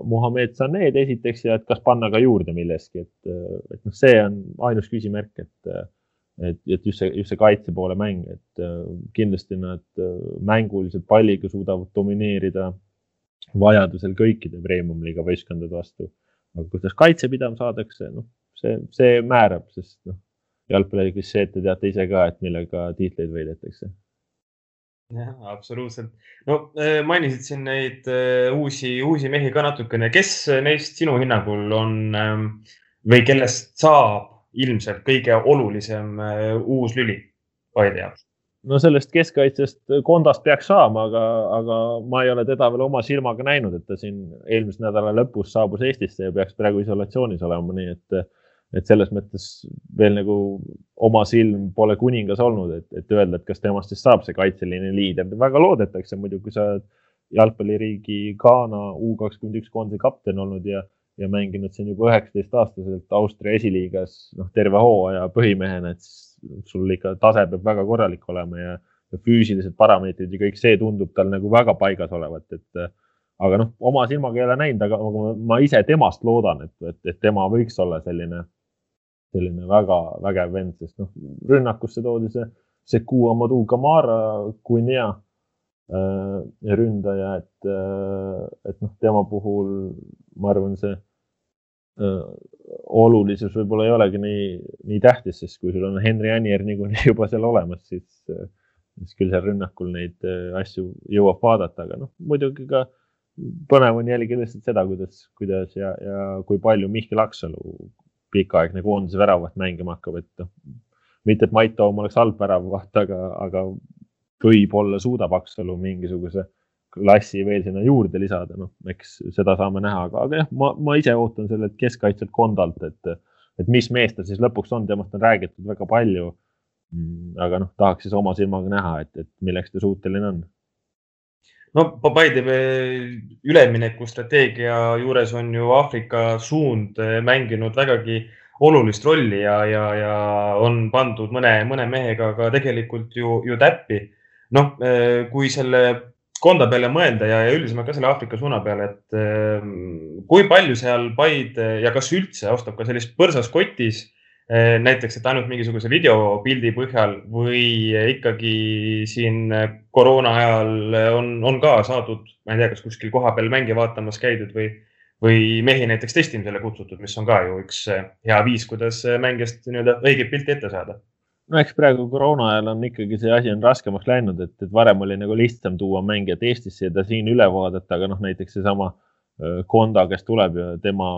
S2: Muhamed Saned esiteks ja et kas panna ka juurde milleski, et, et noh, see on ainus küsimärk, et et, et just see, just see kaitse poole mäng, et äh, kindlasti nad äh, mänguliselt palliga suudavad domineerida vajadusel kõikide premium-liiga võistkondade vastu. aga kuidas kaitse pidama saadakse, noh, see, see määrab, sest noh, jalgpallis see, et te teate ise ka, et millega tiitleid võidetakse.
S3: jah, absoluutselt. no äh, mainisid siin neid uusi, uusi mehi ka natukene, kes neist sinu hinnangul on ähm, või kellest saab ilmselt kõige olulisem äh, uus lüli Paide jaoks?
S2: No sellest keskkaitsest Kondast peaks saama, aga, aga ma ei ole teda veel oma silmaga näinud, et ta siin eelmise nädala lõpus saabus Eestisse ja peaks praegu isolatsioonis olema, nii et, et selles mõttes veel nagu oma silm pole kuningas olnud, et, et öelda, et kas temast siis saab see kaitseline liider. väga loodetakse muidu, kui sa oled jalgpalliriigi Ghana U kakskümmend üks koondise kapten olnud ja ja mänginud siin juba üheksateistaastaselt Austria esiliigas, noh, terve hooaja põhimehena, et sul ikka tase peab väga korralik olema ja, ja füüsilised parameetrid ja kõik see tundub tal nagu väga paigas olevat, et aga noh, oma silmaga ei ole näinud, aga ma, ise temast loodan, et, et, et tema võiks olla selline, selline väga vägev vend, sest noh, rünnakusse toodi see, see Kuu Amadou Kamara, Guinea äh, ründaja, et, äh, et noh, tema puhul ma arvan, see Äh, olulisus võib-olla ei olegi nii, nii tähtis, sest kui sul on Henry Annier niikuinii juba seal olemas, siis, äh, siis küll seal rünnakul neid äh, asju jõuab vaadata, aga noh, muidugi ka põnev on jälgida lihtsalt seda, kuidas, kuidas ja, ja kui palju Mihkel Aksalu pikaaegne koondise väravaht mängima hakkab, et noh, mitte et Mait Toom oleks halb väravaht, aga, aga võib-olla suudab Aksalu mingisuguse klassi veel sinna juurde lisada, noh, eks seda saame näha, aga, aga jah, ma, ma ise ootan sellelt keskkaitselt Kondalt, et, et mis mees ta siis lõpuks on, temast on räägitud väga palju. Mm, aga noh, tahaks siis oma silmaga näha, et, et milleks ta suuteline on
S3: no Paide üleminekustrateegia juures on ju Aafrika suund mänginud vägagi olulist rolli ja, ja, ja on pandud mõne, mõne mehega ka tegelikult ju, ju täppi. Noh, eh, kui selle konda peale mõelda ja, ja üldisemalt ka selle Aafrika suuna peale, et eh, kui palju seal Paide ja kas üldse ostab ka sellist põrsas kotis Eh, näiteks, et ainult mingisuguse videopildi põhjal või ikkagi siin koroona ajal on, on ka saadud, ma ei tea, kas kuskil kohapeal mänge vaatamas käidud või, või mehi näiteks testimisele kutsutud, mis on ka ju üks hea viis, kuidas mängijast nii-öelda õiget pilti ette saada
S2: no eks praegu koroona ajal on ikkagi see asi on raskemaks läinud, et, et varem oli nagu lihtsam tuua mängijat Eestisse ja ta siin üle vaadata, aga noh, näiteks seesama äh, Konda, kes tuleb ja tema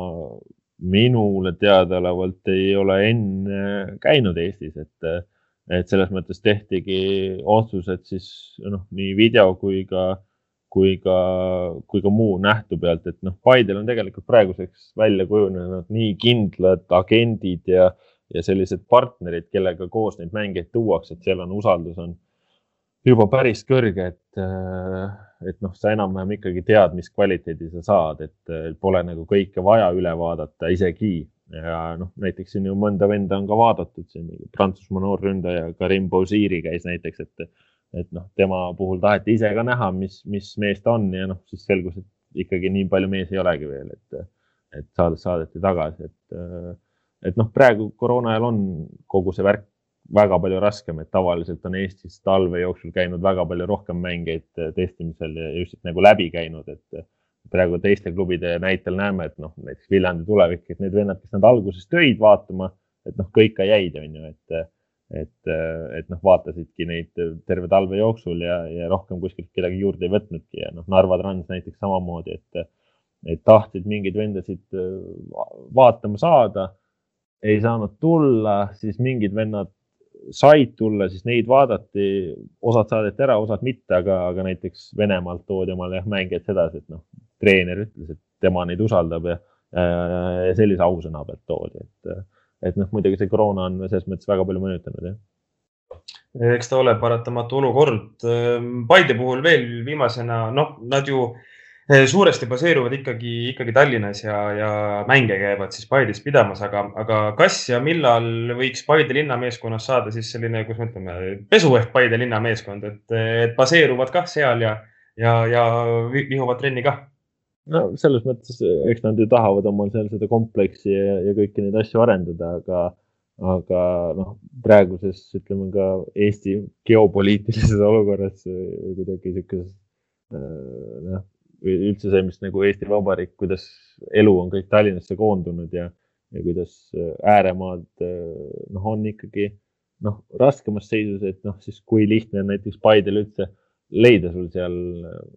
S2: minule teadaolevalt ei ole enne käinud Eestis, et, et selles mõttes tehtigi otsused siis noh, nii video kui ka, kui ka, kui ka muu nähtu pealt, et noh, Paidel on tegelikult praeguseks välja kujunenud nii kindlad agendid ja, ja sellised partnerid, kellega koos neid mängijaid tuuakse, et seal on usaldus on juba päris kõrge, et et noh, sa enam-vähem ikkagi tead, mis kvaliteedi sa saad, et pole nagu kõike vaja üle vaadata isegi. ja noh, näiteks siin ju mõnda venda on ka vaadatud, siin Prantsusmaa noorründaja Karim Boziri käis näiteks, et, et noh, tema puhul taheti ise ka näha, mis, mis mees ta on ja noh, siis selgus, et ikkagi nii palju mees ei olegi veel, et, et saadet saadeti tagasi, et, et noh, praegu koroona ajal on kogu see värk väga palju raskem, et tavaliselt on Eestis talve jooksul käinud väga palju rohkem mängeid äh, testimisel ja just nagu läbi käinud, et äh, praegu teiste klubide näitel näeme, et noh, näiteks Viljandi tulevik, et need vennad, kes nad alguses tõid vaatama, et noh, kõik ka jäid, on ju, et, et, et noh, vaatasidki neid terve talve jooksul ja, ja rohkem kuskilt kedagi juurde ei võtnudki ja noh, Narva Trans näiteks samamoodi, et, et tahtsid mingeid vendasid vaatama saada, ei saanud tulla, siis mingid vennad said tulla, siis neid vaadati, osad saadeti ära, osad mitte, aga, aga näiteks Venemaalt toodi omale jah mängijaid sedasi, et noh, treener ütles, et tema neid usaldab ja, ja, ja sellise ausõna pealt toodi, et, et noh, muidugi see koroona on selles mõttes väga palju mõjutanud, jah
S3: eks ta ole paratamatu olukord. Paide puhul veel viimasena, noh, nad ju äh, suuresti baseeruvad ikkagi, ikkagi Tallinnas ja, ja mänge käivad siis Paides pidamas, aga, aga kas ja millal võiks Paide linnameeskonnas saada siis selline, kuidas me ütleme, pesu ehk Paide linnameeskond, et, baseeruvad kah seal ja, ja, ja vihuvad trenni kah?
S2: no selles mõttes, eks nad ju tahavad omal seal seda kompleksi ja, ja kõiki neid asju arendada, aga, aga noh, praeguses ütleme ka Eesti geopoliitilises olukorras kuidagi niisuguses noh või üldse see, mis nagu Eesti Vabariik, kuidas elu on kõik Tallinnasse koondunud ja, ja kuidas äh, ääremaad äh, noh, on ikkagi noh, raskemas seisus, et noh, siis kui lihtne on näiteks Paidel üldse leida sul seal,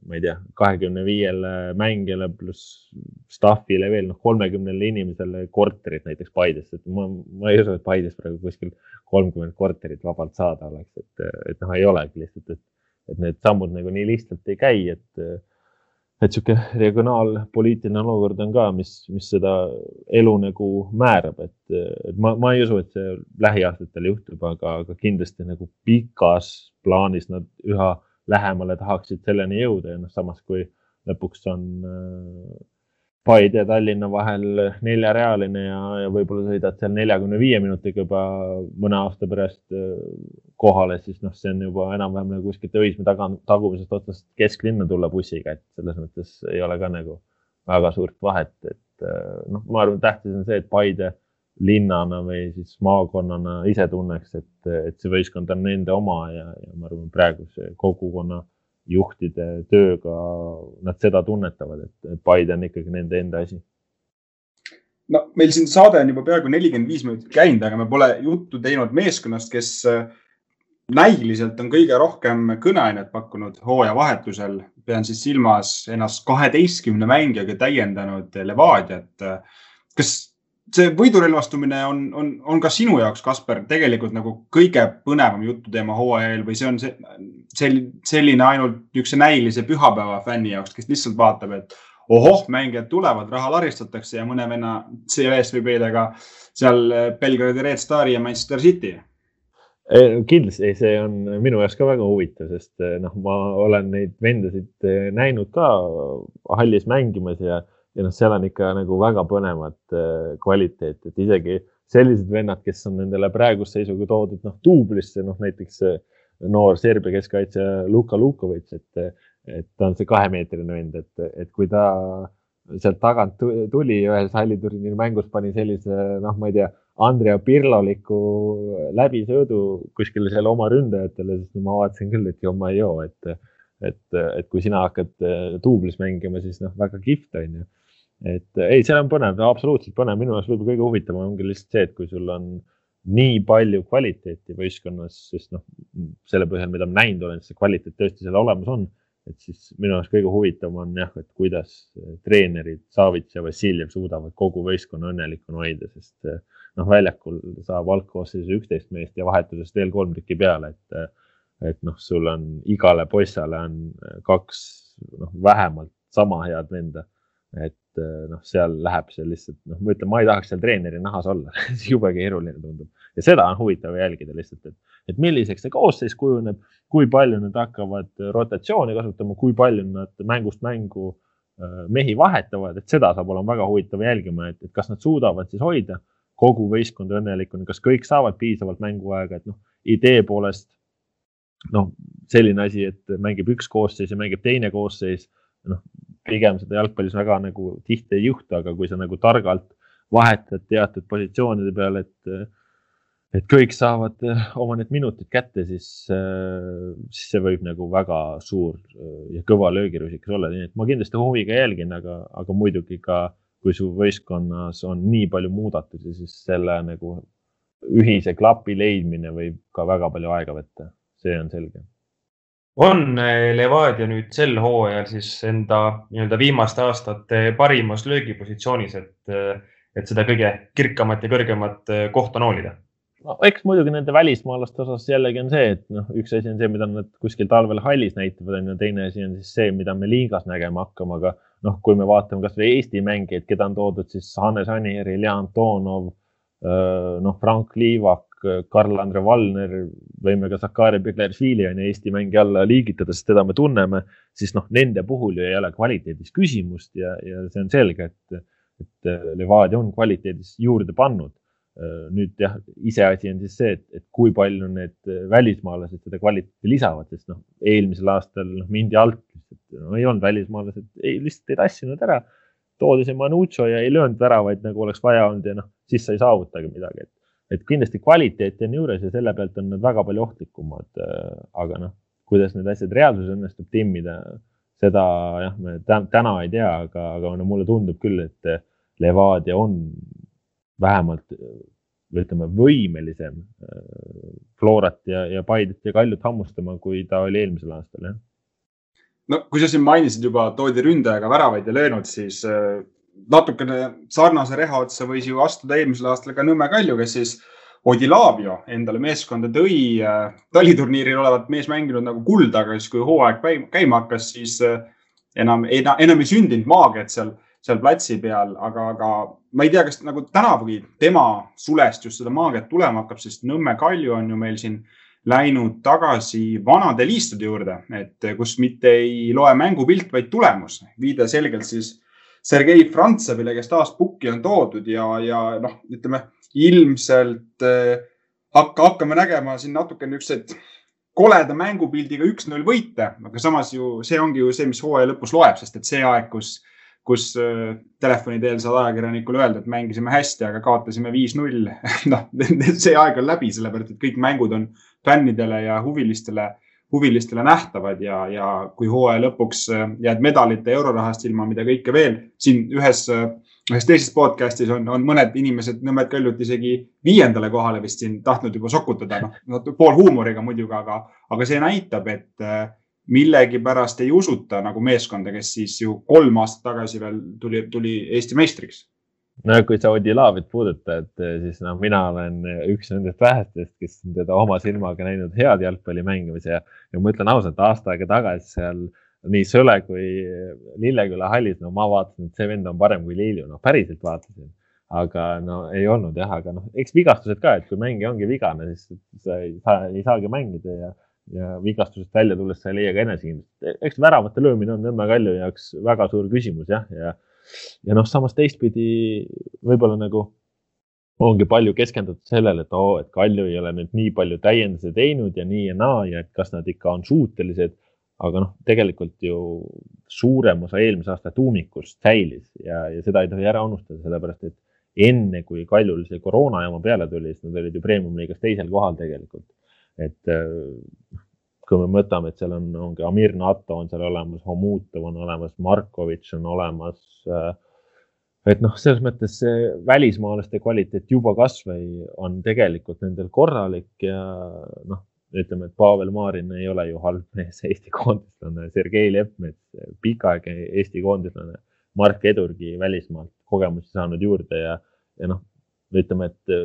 S2: ma ei tea, kahekümne viiele mängijale pluss staff'ile veel noh, kolmekümnele inimesele korterit näiteks Paides, et ma, ma ei usu, et Paides praegu kuskil kolmkümmend korterit vabalt saada oleks, et, et noh, ei olegi lihtsalt, et, et need sammud nagu nii lihtsalt ei käi, et et sihuke regionaalpoliitiline olukord on ka, mis, mis seda elu nagu määrab, et, et ma, ma ei usu, et see lähiaastatel juhtub, aga, aga kindlasti nagu pikas plaanis nad üha lähemale tahaksid selleni jõuda ja noh, samas kui lõpuks on äh, Paide ja Tallinna vahel neljarealine ja, ja võib-olla sõidad seal neljakümne viie minutiga juba mõne aasta pärast äh, kohale, siis noh, see on juba enam-vähem nagu kuskilt Õismäe taga, tagumisest otsast kesklinna tulla bussiga, et selles mõttes ei ole ka nagu väga suurt vahet, et äh, noh, ma arvan, tähtis on see, et Paide linnana või siis maakonnana ise tunneks, et, et see võistkond on nende oma ja, ja ma arvan, praeguse kogukonna juhtide tööga nad seda tunnetavad, et Paide on ikkagi nende enda asi.
S1: no meil siin saade on juba peaaegu nelikümmend viis minutit käinud, aga me pole juttu teinud meeskonnast, kes äh, näiliselt on kõige rohkem kõneainet pakkunud hooajavahetusel. pean siis silmas ennast kaheteistkümne mängijaga täiendanud Levadiat. kas see võidurelvastumine on, on, on ka sinu jaoks, Kasper, tegelikult nagu kõige põnevam jututeema hooajal või see on see, selline ainult niisuguse näilise pühapäeva fänni jaoks, kes lihtsalt vaatab, et ohoh, mängijad tulevad, raha laristatakse ja mõne venna CV-st võib leida ka seal Belgradi Red Stari ja Manchester City.
S2: Kindlasti see on minu jaoks ka väga huvitav, sest noh, ma olen neid vendasid näinud ka hallis mängimas ja ja noh, seal on ikka nagu väga põnevat äh, kvaliteeti, et isegi sellised vennad, kes on nendele praeguse seisuga toodud noh, duublisse, noh näiteks noor Serbia keskkaitsja Luka Lukovitš, et, et ta on see kahemeetrine vend, et, et kui ta sealt tagant tuli ühes halliturniiri mängus, pani sellise, noh, ma ei tea, Andrea Pirloliku läbisöödu kuskile seal oma ründajatele, siis ma vaatasin küll, et joma ei joo, et, et, et kui sina hakkad duublis mängima, siis noh, väga kihvt on ju et ei, seal on põnev, absoluutselt põnev, minu jaoks võib-olla kõige huvitavam ongi lihtsalt see, et kui sul on nii palju kvaliteeti võistkonnas, sest noh, selle põhjal, mida ma näinud olen, see kvaliteet tõesti seal olemas on. et siis minu jaoks kõige huvitavam on jah, et kuidas treenerid Savits ja Vassiljev suudavad kogu võistkonna õnnelikuna hoida, sest noh, väljakul saab algkoosseisu üksteist meest ja vahetusest veel kolm tükki peale, et, et noh, sul on igale poissale on kaks noh, vähemalt sama head venda et eh, noh, seal läheb see lihtsalt, noh, ma ütlen, ma ei tahaks seal treeneri nahas olla. Jube keeruline tundub. Ja seda on huvitav jälgida lihtsalt, et, et milliseks see koosseis kujuneb, kui palju nad hakkavad rotatsiooni kasutama, kui palju nad mängust mängu äh, mehi vahetavad, et seda saab olema väga huvitav jälgima, et, et kas nad suudavad siis hoida kogu võistkonda õnnelikuna, kas kõik saavad piisavalt mänguaega, et noh, idee poolest noh, selline asi, et mängib üks koosseis ja mängib teine koosseis, noh, pigem seda jalgpallis väga nagu tihti ei juhtu, aga kui sa nagu targalt vahetad teatud positsioonide peal, et, et kõik saavad eh, oma need minutid kätte, siis, eh, siis see võib nagu väga suur eh, ja kõva löögirusikas olla, nii et ma kindlasti huviga jälgin, aga, aga muidugi ka, kui su võistkonnas on nii palju muudatusi, siis selle nagu ühise klapi leidmine võib ka väga palju aega võtta, see on selge
S3: on eh, Levadia nüüd sel hooajal siis enda nii-öelda viimaste aastate parimas löögipositsioonis, et, eh, et seda kõige kirkamat ja kõrgemat eh, kohta noolida?
S2: no eks muidugi nende välismaalaste osas jällegi on see, et noh, üks asi on see, mida nad kuskil talvel hallis näitavad, on ju, teine asi on siis see, mida me liigas nägema hakkame, aga noh, kui me vaatame kasvõi Eesti mängijaid, keda on toodud siis Hannes Anier, Ilja Antonov, noh, Frank Liivak, Karl-Andre Valner, võime ka Sakari Begleršvili on ju Eesti mängija alla liigitada, sest teda me tunneme, siis noh, nende puhul ju ei ole kvaliteedis küsimust ja, ja see on selge, et, et Levadia on kvaliteedis juurde pannud. nüüd jah, iseasi on siis see, et, et kui palju need välismaalased seda kvaliteeti lisavad, sest noh, eelmisel aastal noh, mindi alt, no, ei olnud välismaalased, ei lihtsalt ei tassinud ära toodi see Manucho ja ei löönud väravaid, nagu oleks vaja olnud ja noh, siis sa ei saavutagi midagi, et et kindlasti kvaliteeti on juures ja selle pealt on nad väga palju ohtlikumad. Äh, aga noh, kuidas need asjad reaalsuses õnnestub timmida, seda jah, me täna ei tea, aga, aga no mulle tundub küll, et Levadia on vähemalt ütleme võimelisem äh, Florat ja, ja Paidet ja Kaljut hammustama, kui ta oli eelmisel aastal, jah.
S1: no kui sa siin mainisid juba, toodi ründajaga väravaid ja löönud, siis äh, natukene sarnase reha otsa võis ju astuda eelmisel aastal ka Nõmme Kalju, kes siis Odilavio endale meeskonda tõi. taliturniiril olevat mees mänginud nagu kulda, aga siis, kui hooaeg käima hakkas, siis äh, enam, enam, ei sündinud maagiat seal, seal platsi peal, aga, aga ma ei tea, kas nagu tänavugi tema sulest just seda maagiat tulema hakkab, sest Nõmme Kalju on ju meil siin läinud tagasi vanade liistude juurde, et kus mitte ei loe mängupilt, vaid tulemus. viide selgelt siis Sergei Frantsevile, kes taas pukki on toodud ja, ja noh, ütleme ilmselt eh, hakka, hakkame nägema siin natuke niisuguseid koleda mängupildiga üks-null võite, aga samas ju see ongi ju see, mis hooaja lõpus loeb, sest et see aeg, kus, kus äh, telefoni teel saad ajakirjanikule öelda, et mängisime hästi, aga kaotasime viis-null. noh, see aeg on läbi, sellepärast et kõik mängud on fännidele ja huvilistele huvilistele nähtavad ja, ja kui hooaja lõpuks äh, jääd medalite eurorahast ilma, mida kõike veel siin ühes, äh, ühes teises podcast'is on, on mõned inimesed, Nõmmed Kõllut isegi viiendale kohale vist siin tahtnud juba sokutada, noh, pool huumoriga muidugi, aga, aga see näitab, et äh, millegipärast ei usuta nagu meeskonda, kes siis ju kolm aastat tagasi veel tuli, tuli Eesti meistriks
S2: no kui sa Odilavit puudutad, siis noh, mina olen üks nendest vähestest, kes on teda oma silmaga näinud head jalgpalli mängimas ja, ja ma ütlen ausalt, aasta aega tagasi seal nii Sõle kui Lilleküla hallis, no ma vaatasin, et see vend on parem kui Lilju, noh päriselt vaatasin. aga no ei olnud jah, aga noh, eks vigastused ka, et kui mängija ongi vigane, siis sa ei saa, ei saagi mängida ja, ja vigastusest välja tulles sa ei leia ka enesekindlust. eks väravate löömine on Nõmme Kalju jaoks väga suur küsimus jah, ja, ja ja noh, samas teistpidi võib-olla nagu ongi palju keskendutud sellele, et oo, et Kalju ei ole nüüd nii palju täiendusi teinud ja nii ja naa ja et kas nad ikka on suutelised. aga noh, tegelikult ju suurem osa eelmise aasta tuumikust säilis ja, ja seda ei tohi ära unustada, sellepärast et enne kui Kaljul see koroona jama peale tuli, siis nad olid ju premium-liigas teisel kohal tegelikult. et kui me mõtleme, et seal on, ongi Amir Nato on seal olemas, Homutov on olemas, Markovitš on olemas. Äh, et noh, selles mõttes see välismaalaste kvaliteet juba kasvõi on tegelikult nendel korralik ja noh, ütleme, et Pavel Marin ei ole ju halb mees, Eesti koondislane, Sergei Leppmets, pikaaegne Eesti koondislane, Mark Edurgi välismaalt kogemusi saanud juurde ja, ja noh, ütleme, et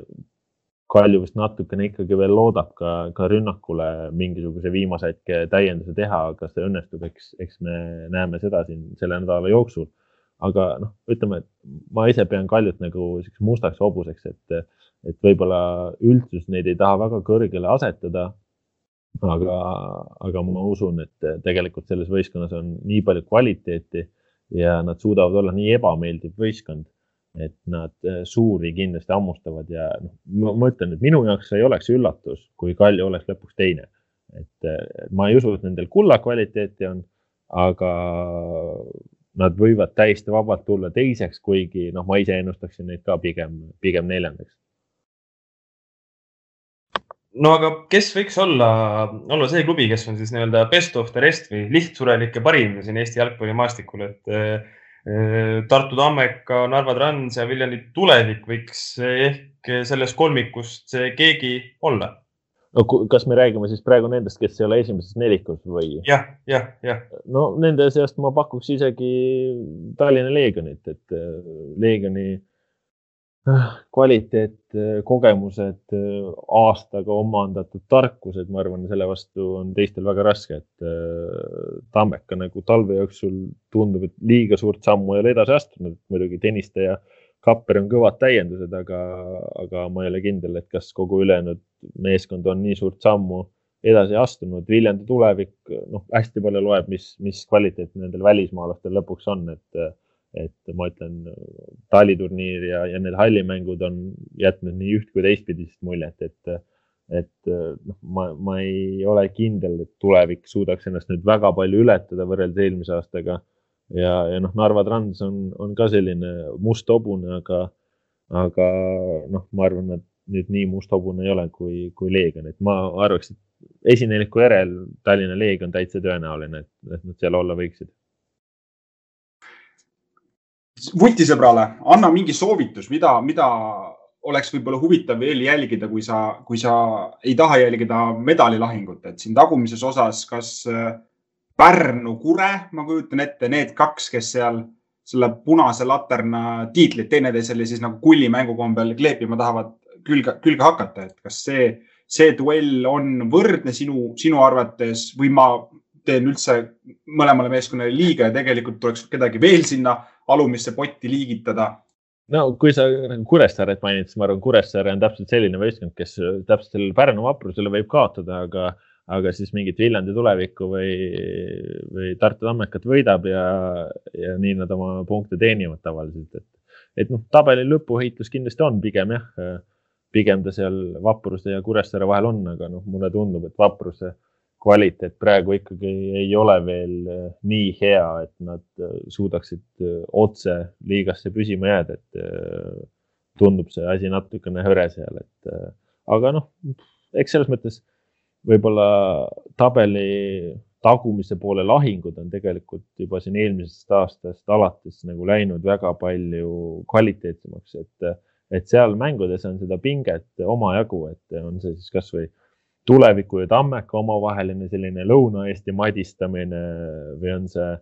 S2: Kalju vist natukene ikkagi veel loodab ka, ka rünnakule mingisuguse viimase hetke täienduse teha, kas see õnnestub, eks, eks me näeme seda siin selle nädala jooksul. aga noh, ütleme, et ma ise pean Kaljut nagu siukseks mustaks hobuseks, et, et võib-olla üldsus neid ei taha väga kõrgele asetada. aga, aga ma usun, et tegelikult selles võistkonnas on nii palju kvaliteeti ja nad suudavad olla nii ebameeldiv võistkond et nad äh, suuri kindlasti hammustavad ja noh, ma ütlen, et minu jaoks ei oleks üllatus, kui Kalju oleks lõpuks teine. et äh, ma ei usu, et nendel kulla kvaliteeti on, aga nad võivad täiesti vabalt tulla teiseks, kuigi noh, ma ise ennustaksin neid ka pigem, pigem neljandaks.
S3: no aga kes võiks olla, olla see klubi, kes on siis nii-öelda best of the rest või lihtsurelike parim siin Eesti jalgpallimaastikul, et äh, Tartu Tammeka, Narva Trans ja Viljandi tulevik võiks ehk sellest kolmikust keegi olla.
S2: no kas me räägime siis praegu nendest, kes ei ole esimeses nelikus või ja,?
S3: jah, jah, jah.
S2: no nende seast ma pakuks isegi Tallinna Leegionit, et äh, Leegioni kvaliteet, kogemused, aastaga omandatud tarkused, ma arvan, selle vastu on teistel väga raske, et äh, Tammeka nagu talve jooksul tundub, et liiga suurt sammu ei ole edasi astunud, muidugi Tõniste ja Kapper on kõvad täiendused, aga, aga ma ei ole kindel, et kas kogu ülejäänud meeskond on nii suurt sammu edasi astunud. Viljandi tulevik, noh, hästi palju loeb, mis, mis kvaliteet nendel välismaalastel lõpuks on, et et ma ütlen, taliturniir ja, ja need hallimängud on jätnud nii üht kui teistpidist muljet, et, et noh, ma, ma ei ole kindel, et tulevik suudaks ennast nüüd väga palju ületada võrreldes eelmise aastaga. ja, ja noh, Narva Trans on, on ka selline must hobune, aga, aga noh, ma arvan, et nüüd nii must hobune ei ole kui, kui Leegion, et ma arvaks, et esineliku järel Tallinna Leegion täitsa tõenäoline, et, nad seal olla võiksid
S1: vutisõbrale, anna mingi soovitus, mida, mida oleks võib-olla huvitav veel jälgida, kui sa, kui sa ei taha jälgida medalilahingut, et siin tagumises osas, kas äh, Pärnu, Kure, ma kujutan ette, need kaks, kes seal selle punase laterna tiitlit teineteisele siis nagu kullimängu kombel kleepima tahavad külge, külge hakata, et kas see, see duell on võrdne sinu, sinu arvates või ma teen üldse mõlemale meeskonnale liiga ja tegelikult tuleks kedagi veel sinna alumisse potti liigitada.
S2: no kui sa nagu Kuressaaret mainid, siis ma arvan, Kuressaare on täpselt selline võistkond, kes täpselt sellele Pärnu vaprusele võib kaotada, aga, aga siis mingit Viljandi tulevikku või, või Tartu Tammekat võidab ja, ja nii nad oma punkte teenivad tavaliselt, et, et noh, tabeli lõpuheitlus kindlasti on pigem jah, pigem ta seal Vapruse ja Kuressaare vahel on, aga noh, mulle tundub, et Vapruse kvaliteet praegu ikkagi ei ole veel äh, nii hea, et nad äh, suudaksid äh, otse liigasse püsima jääda, et tundub see asi natukene hõre seal, et aga noh, eks selles mõttes võib-olla tabeli tagumise poole lahingud on tegelikult juba siin eelmisest aastast alates nagu läinud väga palju kvaliteetsemaks, et, et seal mängudes on seda pinget omajagu, et on see siis kasvõi tuleviku ja Tammeka omavaheline selline Lõuna-Eesti madistamine või on see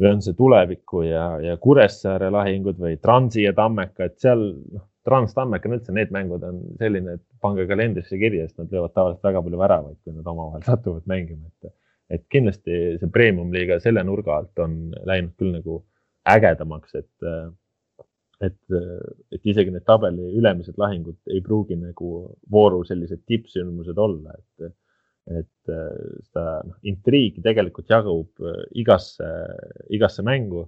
S2: või on see tuleviku ja, ja Kuressaare lahingud või Transi ja Tammeka, et seal noh, Trans, Tammeka on üldse, need mängud on selline, et pange kalendrisse kirja, sest nad löövad tavaliselt väga palju väravaid, kui nad omavahel satuvad mängima, et, et kindlasti see premium-liiga selle nurga alt on läinud küll nagu ägedamaks, et, et, et isegi need tabeli ülemised lahingud ei pruugi nagu vooru sellised tippsündmused olla, et et äh, seda noh, intriigi tegelikult jagub äh, igasse, igasse mängu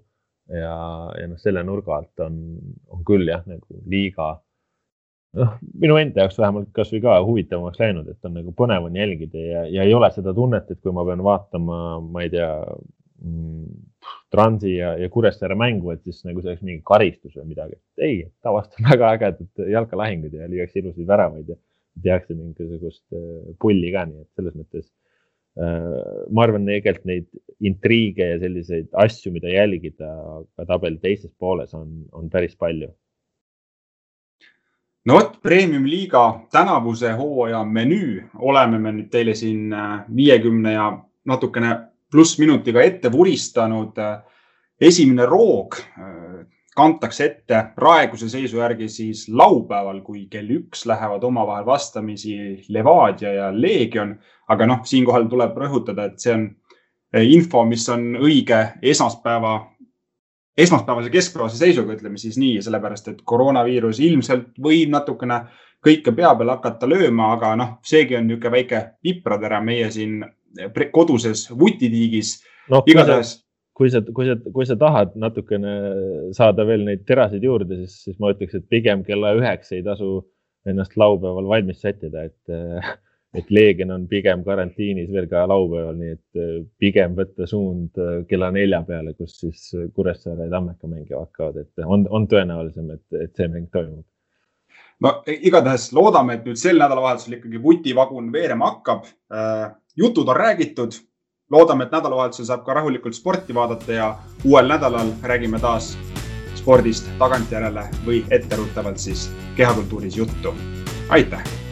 S2: ja, ja noh, selle nurga alt on, on küll jah, nagu liiga noh, minu enda jaoks vähemalt kasvõi ka huvitavamaks läinud, et on nagu põnev on jälgida ja, ja ei ole seda tunnet, et kui ma pean vaatama, ma ei tea mm,, Transi ja, ja Kuressaare mängu, et siis nagu see oleks mingi karistus või midagi. ei, tavaliselt on väga ägedad jalkalahingud ja lüüakse ilusaid väravaid ja tehakse mingisugust äh, pulli ka, nii et selles mõttes äh, ma arvan, tegelikult neid intriige ja selliseid asju, mida jälgida ka tabeli teises pooles on, on päris palju.
S1: no vot, premium-liiga tänavuse hooaja menüü oleme me nüüd teile siin äh, viiekümne ja natukene pluss minutiga ette vuristanud. esimene roog kantakse ette praeguse seisu järgi siis laupäeval, kui kell üks lähevad omavahel vastamisi Levadia ja Leegion. aga noh, siinkohal tuleb rõhutada, et see on eh, info, mis on õige esmaspäeva, esmaspäevase keskpäevase seisuga, ütleme siis nii, sellepärast et koroonaviirus ilmselt võib natukene kõike pea peal hakata lööma, aga noh, seegi on niisugune väike pipratere meie siin koduses vutitiigis
S2: no,. igatahes kui sa, kui sa, kui sa tahad natukene saada veel neid terasid juurde, siis, siis ma ütleks, et pigem kella üheks ei tasu ennast laupäeval valmis sättida, et, et Leegion on pigem karantiinis veel ka laupäeval, nii et pigem võtta suund kella nelja peale, kus siis Kuressaare ja Tammeka mängima hakkavad, et on, on tõenäolisem, et, et see mäng toimub
S1: no igatahes loodame, et nüüd sel nädalavahetusel ikkagi vutivagun veerema hakkab. Jutud on räägitud, loodame, et nädalavahetusel saab ka rahulikult sporti vaadata ja uuel nädalal räägime taas spordist tagantjärele või etteruttavalt siis kehakultuuris juttu. aitäh